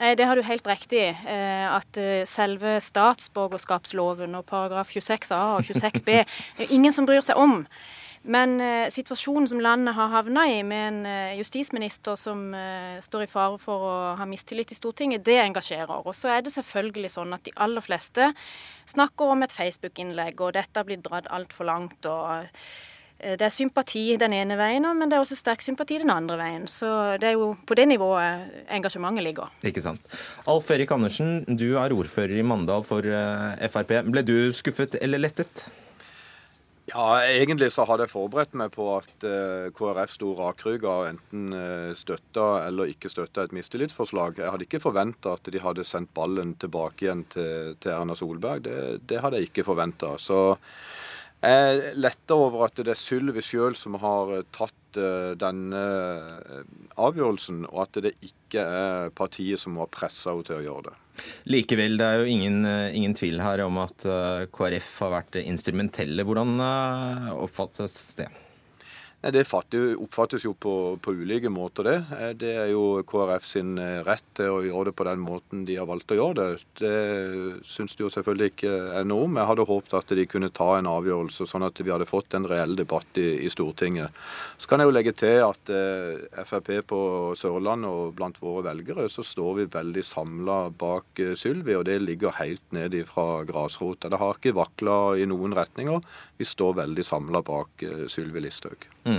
S13: Nei, Det har du helt riktig i. At selve statsborgerskapsloven og paragraf 26a og 26b er ingen som bryr seg om. Men eh, situasjonen som landet har havna i, med en eh, justisminister som eh, står i fare for å ha mistillit i Stortinget, det engasjerer. Og så er det selvfølgelig sånn at de aller fleste snakker om et Facebook-innlegg, og dette blitt dratt altfor langt. og eh, det er sympati den ene veien, men det er også sterk sympati den andre veien. Så det er jo på det nivået engasjementet ligger.
S2: Ikke sant. Alf Erik Andersen, du er ordfører i Mandal for eh, Frp. Ble du skuffet eller lettet?
S14: Ja, Egentlig så hadde jeg forberedt meg på at uh, KrF sto rakrygga og enten uh, støtta eller ikke støtta et mistillitsforslag. Jeg hadde ikke forventa at de hadde sendt ballen tilbake igjen til, til Erna Solberg. Det, det, hadde jeg ikke forventa. Så jeg letter over at det er Sylvi sjøl som har tatt uh, denne avgjørelsen, og at det ikke er partiet som har pressa henne til å gjøre det.
S2: Likevel, det er jo ingen, eh, ingen tvil her om at eh, KrF har vært instrumentelle. Hvordan eh, oppfattes det?
S14: Det oppfattes jo på, på, ulike måter, det. Eh, det er jo KrF sin eh, rett til å gjøre det på den måten de har valgt å gjøre det. Det syns de jo selvfølgelig ikke er noe om. Jeg hadde håpet at de kunne ta en avgjørelse, sånn at vi hadde fått en reell debatt i, i Stortinget. Så kan jeg jo legge til at eh, Frp på Sørlandet og blant våre velgere så står vi veldig samla bak eh, Sylvi, og det ligger helt ned fra grasrota. Det har ikke vakla i noen retninger. Vi står veldig samla bak eh, Sylvi Listhaug. Mm.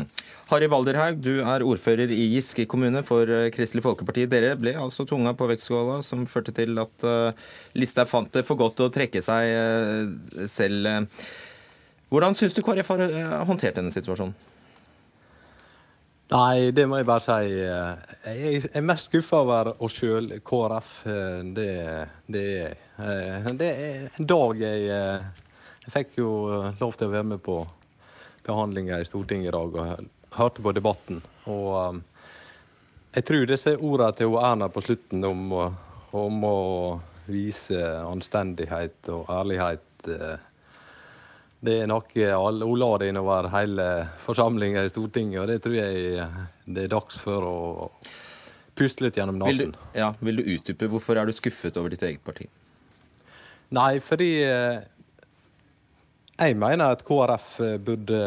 S2: Harry Walderhaug, du er ordfører i Giske kommune for eh, Kristelig Folkeparti. Dere ble altså tunga på vektskåla, som førte til at uh, Listhaug fant det for godt å trekke seg uh, selv. Hvordan syns du KrF har håndtert denne situasjonen?
S15: Nei, det må jeg bare si. Jeg er mest skuffa over oss sjøl, KrF. Det, det, det, er en dag jeg Jeg fikk jo lov til å være med på behandlinga i Stortinget i dag og hørte på debatten. Og jeg tror disse ordene til Erna på slutten om, om å vise anstendighet og ærlighet det er noe alle, hun la det innover hele forsamlinga i Stortinget, og det tror jeg det er dags for å puste litt gjennom nesen.
S2: Vil, ja, vil du utdype hvorfor er du skuffet over ditt eget parti?
S15: Nei, fordi jeg mener at KrF burde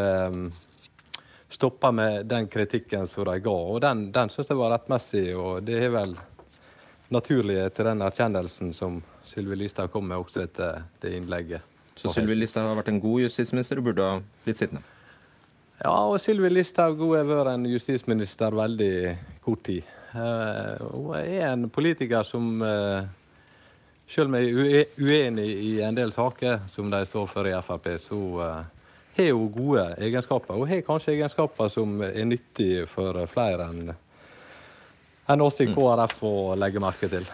S15: stoppa med den kritikken som de ga. Og den, den syns jeg var rettmessig, og det er vel naturlig etter den erkjennelsen som Sylvi Listhaug kom med også etter det innlegget.
S2: Så Sylvi Listhaug har vært en god justisminister og burde ha blitt sittende?
S15: Ja, og Sylvi Listhaug har vært en justisminister veldig kort tid. Uh, hun er en politiker som selv om jeg er uenig i en del saker som de står for i Frp, så uh, har hun gode egenskaper. Og har kanskje egenskaper som er nyttige for flere enn enn oss i mm. KrF å legge merke til.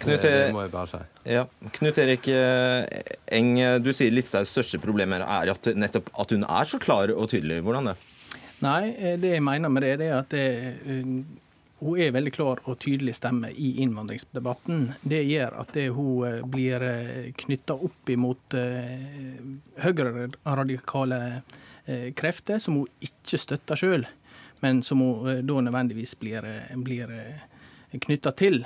S2: Knut, det, det må jeg bare si. Ja. Knut Erik eh, Eng, du sier Listhaugs største problem er at, nettopp at hun er så klar og tydelig. Hvordan det?
S12: Nei, eh, det jeg mener med det, det er at det, eh, hun er veldig klar og tydelig stemme i innvandringsdebatten. Det gjør at det hun eh, blir eh, knytta opp imot eh, høyreradikale krefter, som hun ikke støtter sjøl, men som hun da nødvendigvis blir, blir knytta til.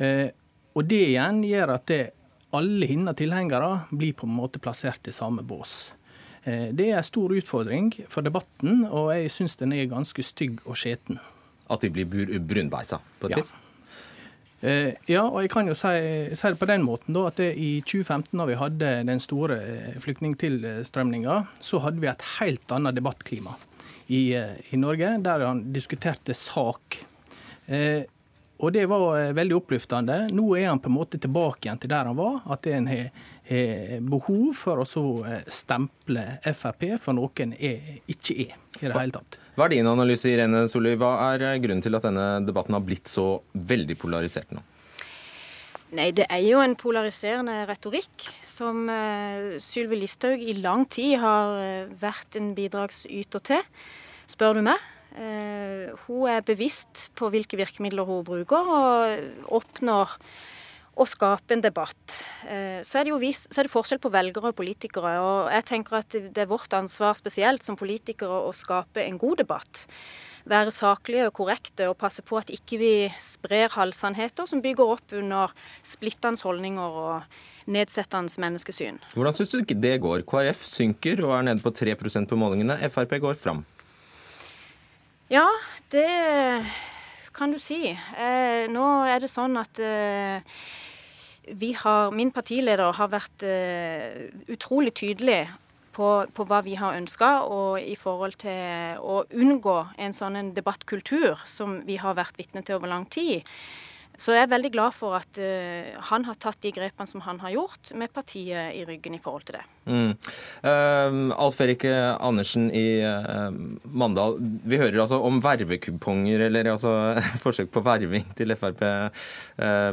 S12: Og det igjen gjør at det, alle hennes tilhengere blir på en måte plassert i samme bås. Det er en stor utfordring for debatten, og jeg syns den er ganske stygg og skjeten.
S2: At de blir brunbeisa på et vis?
S12: Eh, ja, og jeg kan jo si, si, det på den måten da, at i 2015, da vi hadde den store eh, flyktningtilstrømninga, så hadde vi et helt annet debattklima i, eh, i Norge, der han diskuterte sak. Eh, og det var veldig oppløftende. Nå er han på en måte tilbake igjen til der han var. At en har behov for å så stemple Frp for noen er, ikke er i det hele tatt.
S2: Hva er din analyse, Irene Solli? Hva er eh, grunnen til at denne debatten har blitt så veldig polarisert nå?
S13: Nei, Det er jo en polariserende retorikk som uh, Sylvi Listhaug i lang tid har uh, vært en bidragsyter til, spør du meg. Uh, hun er bevisst på hvilke virkemidler hun bruker, og oppnår å skape en debatt. Eh, så er, det jo vis, så er det forskjell på velgere og politikere. og jeg tenker at Det er vårt ansvar spesielt som politikere å skape en god debatt. Være saklige og korrekte og passe på at ikke vi sprer halvsannheter som bygger opp under splittende holdninger og nedsettende menneskesyn.
S2: Hvordan syns du ikke det går? KrF synker og er nede på 3% på målingene. Frp går fram.
S13: Ja, det kan du si. Eh, nå er det sånn at eh, har, min partileder har vært eh, utrolig tydelig på, på, hva vi har ønska, og i forhold til å unngå en sånn en debattkultur som vi har vært vitne til over lang tid. Så jeg er veldig glad for at uh, han har tatt de grepene som han har gjort, med partiet i ryggen i forhold til det. Mm.
S2: Uh, Alf Erik Andersen i uh, Mandal, vi hører altså om vervekuponger, eller altså forsøk på verving til Frp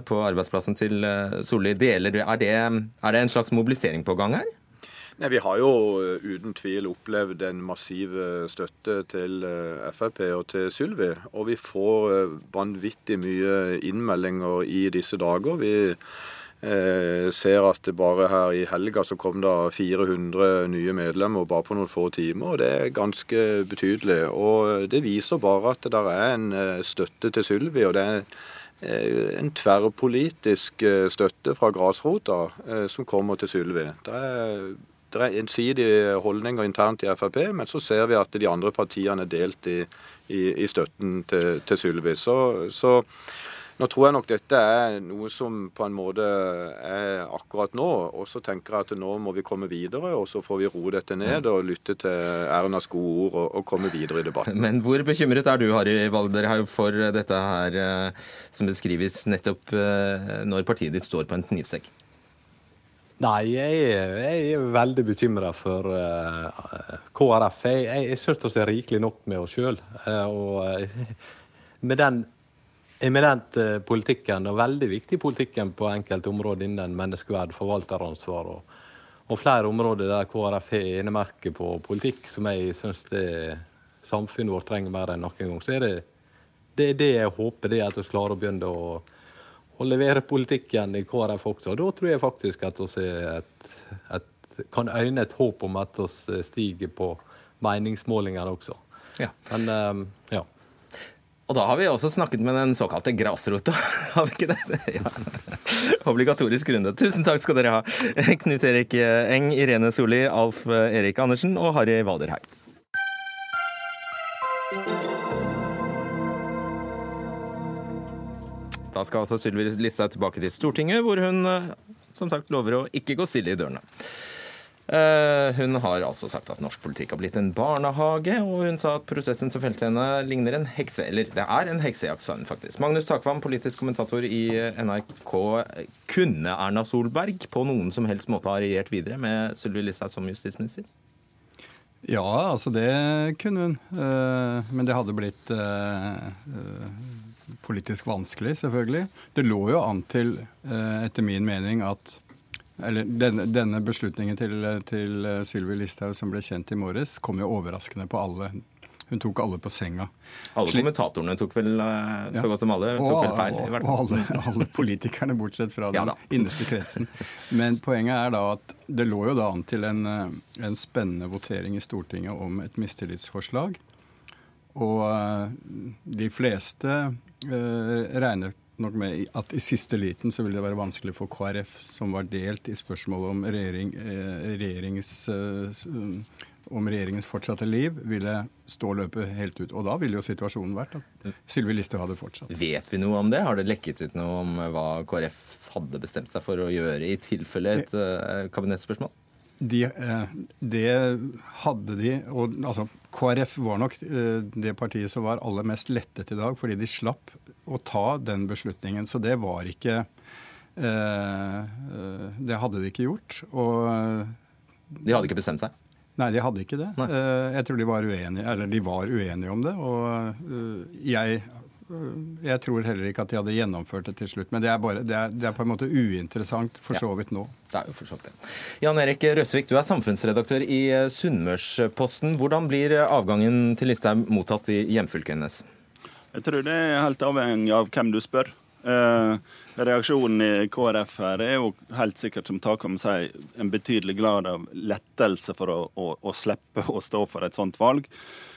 S2: på arbeidsplassen til Solli. Er, er det en slags mobilisering på gang her?
S14: Nei, Vi har jo eh, uten tvil opplevd en massiv eh, støtte til eh, Frp og til Sylvi. Og vi får vanvittig mye innmeldinger i disse dager. Vi ser at bare her i helga så kom det 400 nye medlemmer bare på noen få timer. og Det er ganske betydelig. Og Det viser bare at det er en støtte til Sylvi. og det er en tverrpolitisk støtte fra grasrota som kommer til Sylvi. Det er det er ensidige holdninger internt i Frp, men så ser vi at de andre partiene er delt i, i, i støtten til, til Sylvi. Så, så, nå tror jeg nok dette er noe som på en måte er akkurat nå. Og så tenker jeg at nå må vi komme videre, og så får vi roe dette ned og lytte til Ernas gode ord og, og komme videre i debatten.
S2: Men hvor bekymret er du, Harry Valderhaug, for dette her eh, som beskrives nettopp eh, når partiet ditt står på en knivsekk?
S15: Nei, jeg jeg er veldig bekymra for uh, eh, KrF. Jeg, jeg, jeg syns vi er rikelig nok med oss sjøl. Uh, eh, uh, med den eminent politikken, og veldig viktig politikken på enkelte områder innen menneskeverd, forvalteransvar og, og flere områder der KrF har enemerke på politikk, som jeg syns samfunnet vårt trenger mer enn noen gang. Så er det det, det jeg håper, det er at vi klarer å begynne å, å levere politikken i KrF også. Og da tror jeg faktisk at vi kan øyne et håp om at vi stiger på meningsmålingene også.
S2: Ja.
S15: Men um, ja.
S2: Og da har vi også snakket med den såkalte grasrota, har vi ikke det? Ja. Obligatorisk runde. Tusen takk skal dere ha. Knut Erik Eng, Irene Solli, Alf Erik Andersen og Harry Wader her. Skal altså Sylvi Listhaug tilbake til Stortinget, hvor hun som sagt lover å ikke gå stille i dørene. Eh, hun har altså sagt at norsk politikk har blitt en barnehage, og hun sa at prosessen som felte henne ligner en hekse. Eller det er en heksejakt, sa hun faktisk. Magnus Takvam, politisk kommentator i NRK. Kunne Erna Solberg på noen som helst måte ha regjert videre med Sylvi Listhaug som justisminister?
S16: Ja, altså det kunne hun. Eh, men det hadde blitt eh, politisk vanskelig, selvfølgelig. Det lå jo an til, etter min mening, at eller denne, denne beslutningen til, til Sylvi Listhaug som ble kjent i morges, kom jo overraskende på alle. Hun tok alle på senga.
S2: Alle kommentatorene tok vel så godt som alle tok vel feil?
S16: Og, og alle, alle, politikerne, bortsett fra den ja, innerste kretsen. Men poenget er da at det lå jo da an til en, en spennende votering i Stortinget om et mistillitsforslag. Og de fleste uh, regner nok med at i siste liten så ville det være vanskelig for KrF, som var delt i spørsmålet om, regjering, eh, regjerings, eh, om regjeringens fortsatte liv, ville stå løpet helt ut. Og da ville jo situasjonen vært at Sylvi Listhaug hadde fortsatt.
S2: Vet vi noe om det? Har det lekket ut noe om hva KrF hadde bestemt seg for å gjøre i tilfelle et uh,
S16: De, det hadde de. og altså, KrF var nok det partiet som var aller mest lettet i dag, fordi de slapp å ta den beslutningen. Så det var ikke eh, Det hadde de ikke gjort. Og
S2: De hadde ikke bestemt seg?
S16: Nei, de hadde ikke det. Nei. Eh, jeg tror de var uenige, eller de var uenige om det. Og eh, jeg jeg tror heller ikke at de hadde gjennomført det til slutt. Men det er, bare, det er, det er på en måte uinteressant for så vidt nå.
S2: Ja, det er jo for så vidt det. Jan Erik Røsvik, du er samfunnsredaktør i Sunnmørsposten. Hvordan blir avgangen til Listhaug mottatt i hjemfylket hennes?
S17: Jeg tror det er helt avhengig av hvem du spør. Eh, reaksjonen i KrF her er jo helt sikkert, som Takam sier, en betydelig grad av lettelse for å, å, å slippe å stå for et sånt valg.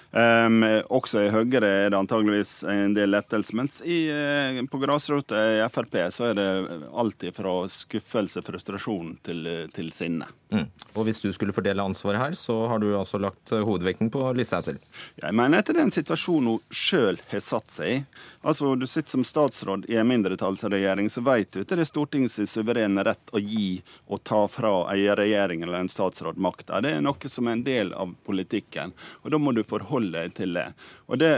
S17: Um, også i Høyre er det antageligvis en del lettelse. Mens i, uh, på grasrota i Frp så er det alltid fra skuffelse, frustrasjon til, til sinne.
S2: Mm. Og hvis du skulle fordele ansvaret her, så har du altså lagt eh, hovedvekten på Listhaug selv?
S17: Jeg mener at det er en situasjon hun sjøl har satt seg i. Altså, Du sitter som statsråd i en mindretallsregjering, så vet du at det er Stortingets suverene rett å gi og ta fra en regjering eller en statsråd makta. Det er noe som er en del av politikken, og da må du forholde deg til det. Og det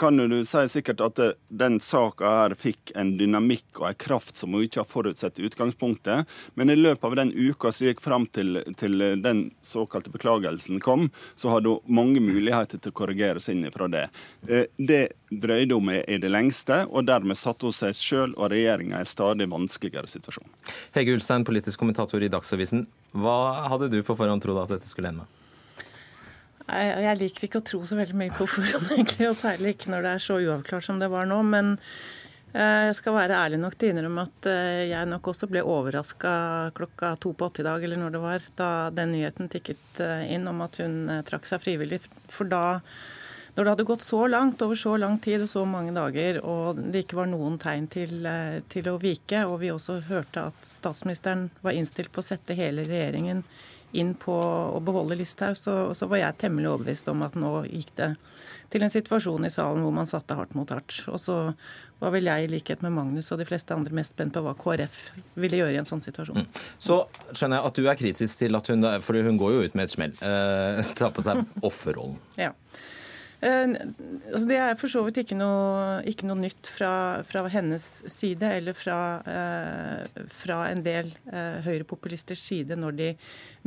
S17: kan du si sikkert at den saka her fikk en dynamikk og en kraft som hun ikke har forutsett i utgangspunktet. Men i løpet av den uka som gikk fram til, til, den såkalte beklagelsen kom, så hadde hun mange muligheter til å korrigere seg inn ifra det. Eh, det drøyde hun med i det lengste, og dermed satte hun seg sjøl og regjeringa i en stadig vanskeligere situasjon.
S2: Hege Ulstein, politisk kommentator i Dagsavisen. Hva hadde du på forhånd trodd at dette skulle ende med?
S18: Jeg liker ikke å tro så veldig mye på forhånd, egentlig, og særlig ikke når det er så uavklart som det var nå. Men eh, jeg skal være ærlig nok til å innrømme at eh, jeg nok også ble overraska klokka to på åtte i dag, eller når det var, da den nyheten tikket eh, inn om at hun trakk seg frivillig. For da, når det hadde gått så langt, over så lang tid og så mange dager, og det ikke var noen tegn til, til å vike, og vi også hørte at statsministeren var innstilt på å sette hele regjeringen inn på å beholde Listhaug, så, så, var jeg temmelig overbevist om at nå gikk det til en situasjon i salen hvor man satte hardt mot hardt. Og så var vel jeg, i likhet med Magnus og de fleste andre, mest spent på hva KrF ville gjøre i en sånn situasjon. Mm.
S2: Så skjønner jeg at du er kritisk til at hun For hun går jo ut med et smell. Eh, tar på seg offerrollen.
S18: ja. Eh, altså det er for så vidt ikke noe, ikke noe nytt fra, fra, hennes side eller fra, eh, fra en del eh, høyrepopulisters side når de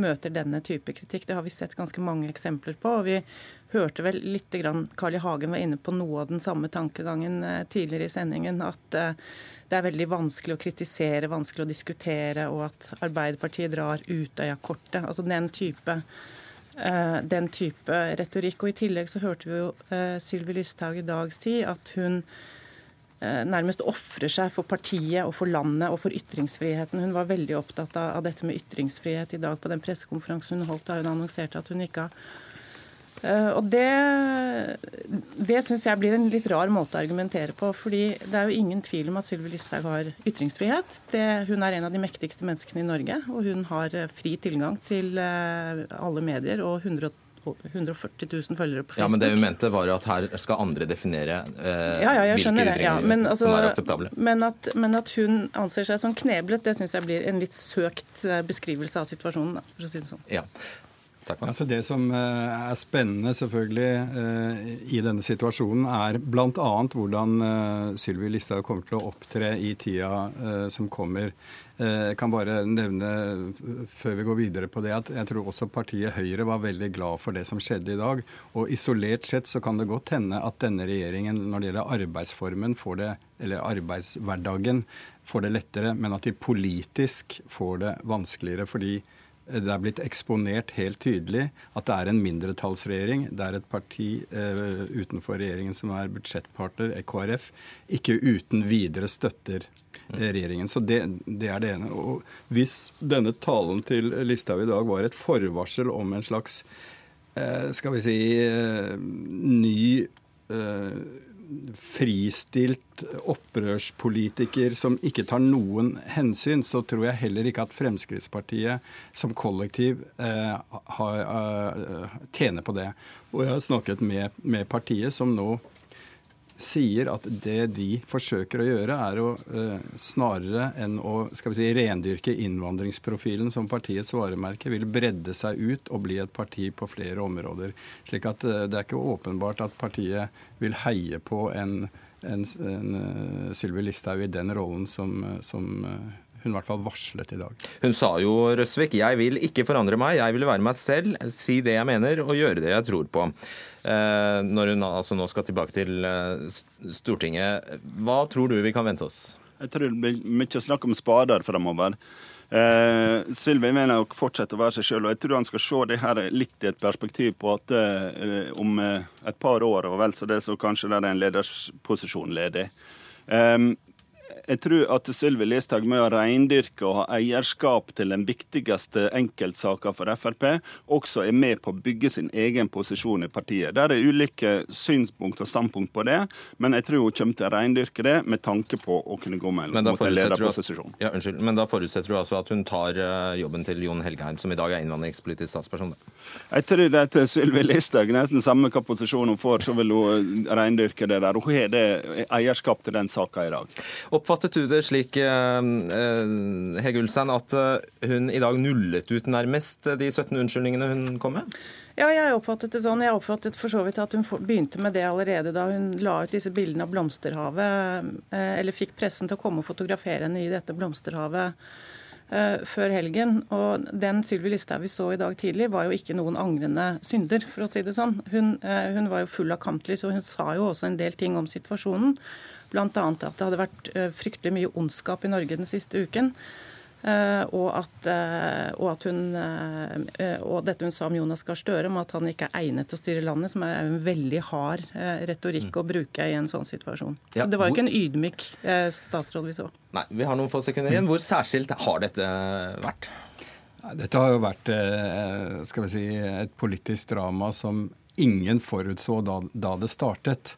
S18: møter denne type kritikk. Det har vi sett ganske mange eksempler på. og Vi hørte vel litt grann Carl I. Hagen var inne på noe av den samme tankegangen eh, tidligere i sendingen. At eh, det er veldig vanskelig å kritisere, vanskelig å diskutere, og at Arbeiderpartiet drar Utøya-kortet. Altså den type den type retorikk. Og I tillegg så hørte vi jo uh, Sylvi Lysthaug i dag si at hun uh, nærmest ofrer seg for partiet og for landet og for ytringsfriheten. Hun var veldig opptatt av, dette med ytringsfrihet i dag på den pressekonferansen hun holdt da hun annonserte at hun ikke har Eh, og Det, det syns jeg blir en litt rar måte å argumentere på. fordi Det er jo ingen tvil om at Sylvi Listhaug har ytringsfrihet. Det, hun er en av de mektigste menneskene i Norge. Og hun har eh, fri tilgang til eh, alle medier og 100, 140 000 følgere på Facebook.
S2: Ja, Men det hun mente var at her skal andre definere eh,
S18: ja, ja, hvilke
S2: ytringer
S18: ja. men, altså,
S2: som er akseptable.
S18: Men at, men at, hun anser seg som kneblet, det syns jeg blir en litt søkt beskrivelse av situasjonen. for å si det sånn.
S2: Ja.
S16: Altså det som eh, er spennende selvfølgelig eh, i denne situasjonen, er bl.a. hvordan eh, Sylvi Listhaug kommer til å opptre i tida som kommer. Jeg kan bare nevne før vi går videre på det, at jeg tror også partiet Høyre var veldig glad for det som skjedde i dag. Og isolert sett så kan det godt hende at denne regjeringen når det gjelder arbeidsformen, får det, eller arbeidshverdagen, får det lettere, men at de politisk får det vanskeligere. fordi det er blitt eksponert helt tydelig at det er en mindretallsregjering. Det er et parti eh, utenfor regjeringen som er budsjettpartner, KrF, ikke uten videre støtter eh, regjeringen. Så det, det, er det ene. Og hvis denne talen til Listhaug i dag var et forvarsel om en slags eh, skal vi si eh, ny eh, fristilt opprørspolitiker som ikke tar noen hensyn, så tror jeg heller ikke at Fremskrittspartiet som kollektiv eh, har, eh, tjener på det. Og jeg har snakket med, med partiet, som nå sier at det de forsøker å gjøre, er å eh, snarere enn å skal vi si, rendyrke innvandringsprofilen som partiets varemerke, vil bredde seg ut og bli et parti på flere områder. Slik at eh, det er ikke åpenbart at partiet vil heie på en, en, en uh, Sylvi Listhaug i den rollen som, som uh, hun i hvert fall varslet i dag.
S2: Hun sa jo, Røsvik, jeg vil ikke forandre meg, jeg vil være meg selv, si det jeg mener og gjøre det jeg tror på. Eh, når hun altså nå skal tilbake til eh, Stortinget, hva tror du vi kan vente oss?
S17: Jeg tror det blir mye snakk om spader fremover. Eh, Sylvi mener å fortsette å være seg sjøl, og jeg tror han skal se det her litt i et perspektiv på at eh, om eh, et par år og vel så det, så kanskje det er en ledersposisjon ledig. Eh, jeg tror at Sylvi Listhaug med å reindyrke og ha eierskap til den viktigste enkeltsaka for Frp, også er med på å bygge sin egen posisjon i partiet. Der er ulike synspunkt og standpunkt på det, men jeg tror hun kommer til å reindyrke det med tanke på å kunne gå med mot en lederposisjon.
S2: Ja, unnskyld, men da forutsetter du altså at hun tar eh, jobben til Jon Helgheim, som i dag er innvandringspolitisk statsperson?
S17: Jeg tror det til Sylvi Listhaug, nesten samme hva posisjon hun får, så vil hun reindyrke det der. Hun har det eierskap til den saka i dag.
S2: Oppfatt Det slik, eh, eh, Hege Ulstein, at eh, hun i dag nullet ut nærmest de 17 unnskyldningene hun kom med?
S18: Ja, jeg oppfattet det sånn. Jeg oppfattet for så vidt at hun begynte med det allerede da hun la ut disse bildene av blomsterhavet, eller fikk pressen til å komme og fotografere henne i dette blomsterhavet før helgen. Og den Sylvi Listhaug vi så i dag tidlig, var jo ikke noen angrende synder, for å si det sånn. Hun, hun var jo full av kamplys, og hun sa jo også en del ting om situasjonen. Bl.a. at det hadde vært eh, fryktelig mye ondskap i Norge den siste uken. Uh, og, at, uh, og, at, hun uh, og dette hun sa om Jonas Gahr Støre, om at han ikke er egnet til å styre landet, som er en veldig hard retorikk mm. å bruke i en sånn situasjon. Ja, det var jo ikke en ydmyk statsråd vi så.
S2: Nei, Vi har noen få sekunder igjen. Hvor særskilt har dette vært?
S16: Dette har jo vært skal vi si, et politisk drama som ingen forutså da, da det startet.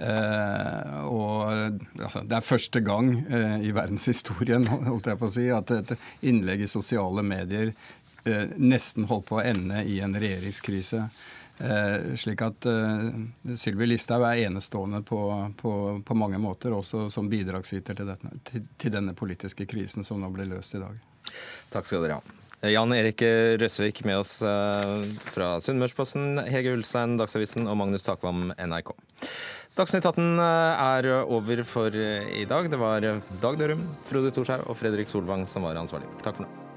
S16: Eh, og altså, Det er første gang eh, i verdenshistorien holdt jeg på å si, at et innlegg i sosiale medier eh, nesten holdt på å ende i en regjeringskrise. Eh, slik at eh, Sylvi Listhaug er enestående på, på, på, mange måter, også som bidragsyter til, dette, til, til denne politiske krisen som nå ble løst i dag.
S2: Takk skal dere ha. Jan Erik Røsvik med oss fra Sunnmørsposten, Hege Ulstein, Dagsavisen og Magnus Takvam, NRK. Dagsnytt 18 er over for i dag. Det var Dag Dørum, Frode Thorshaug og Fredrik Solvang som var ansvarlig. Takk for nå.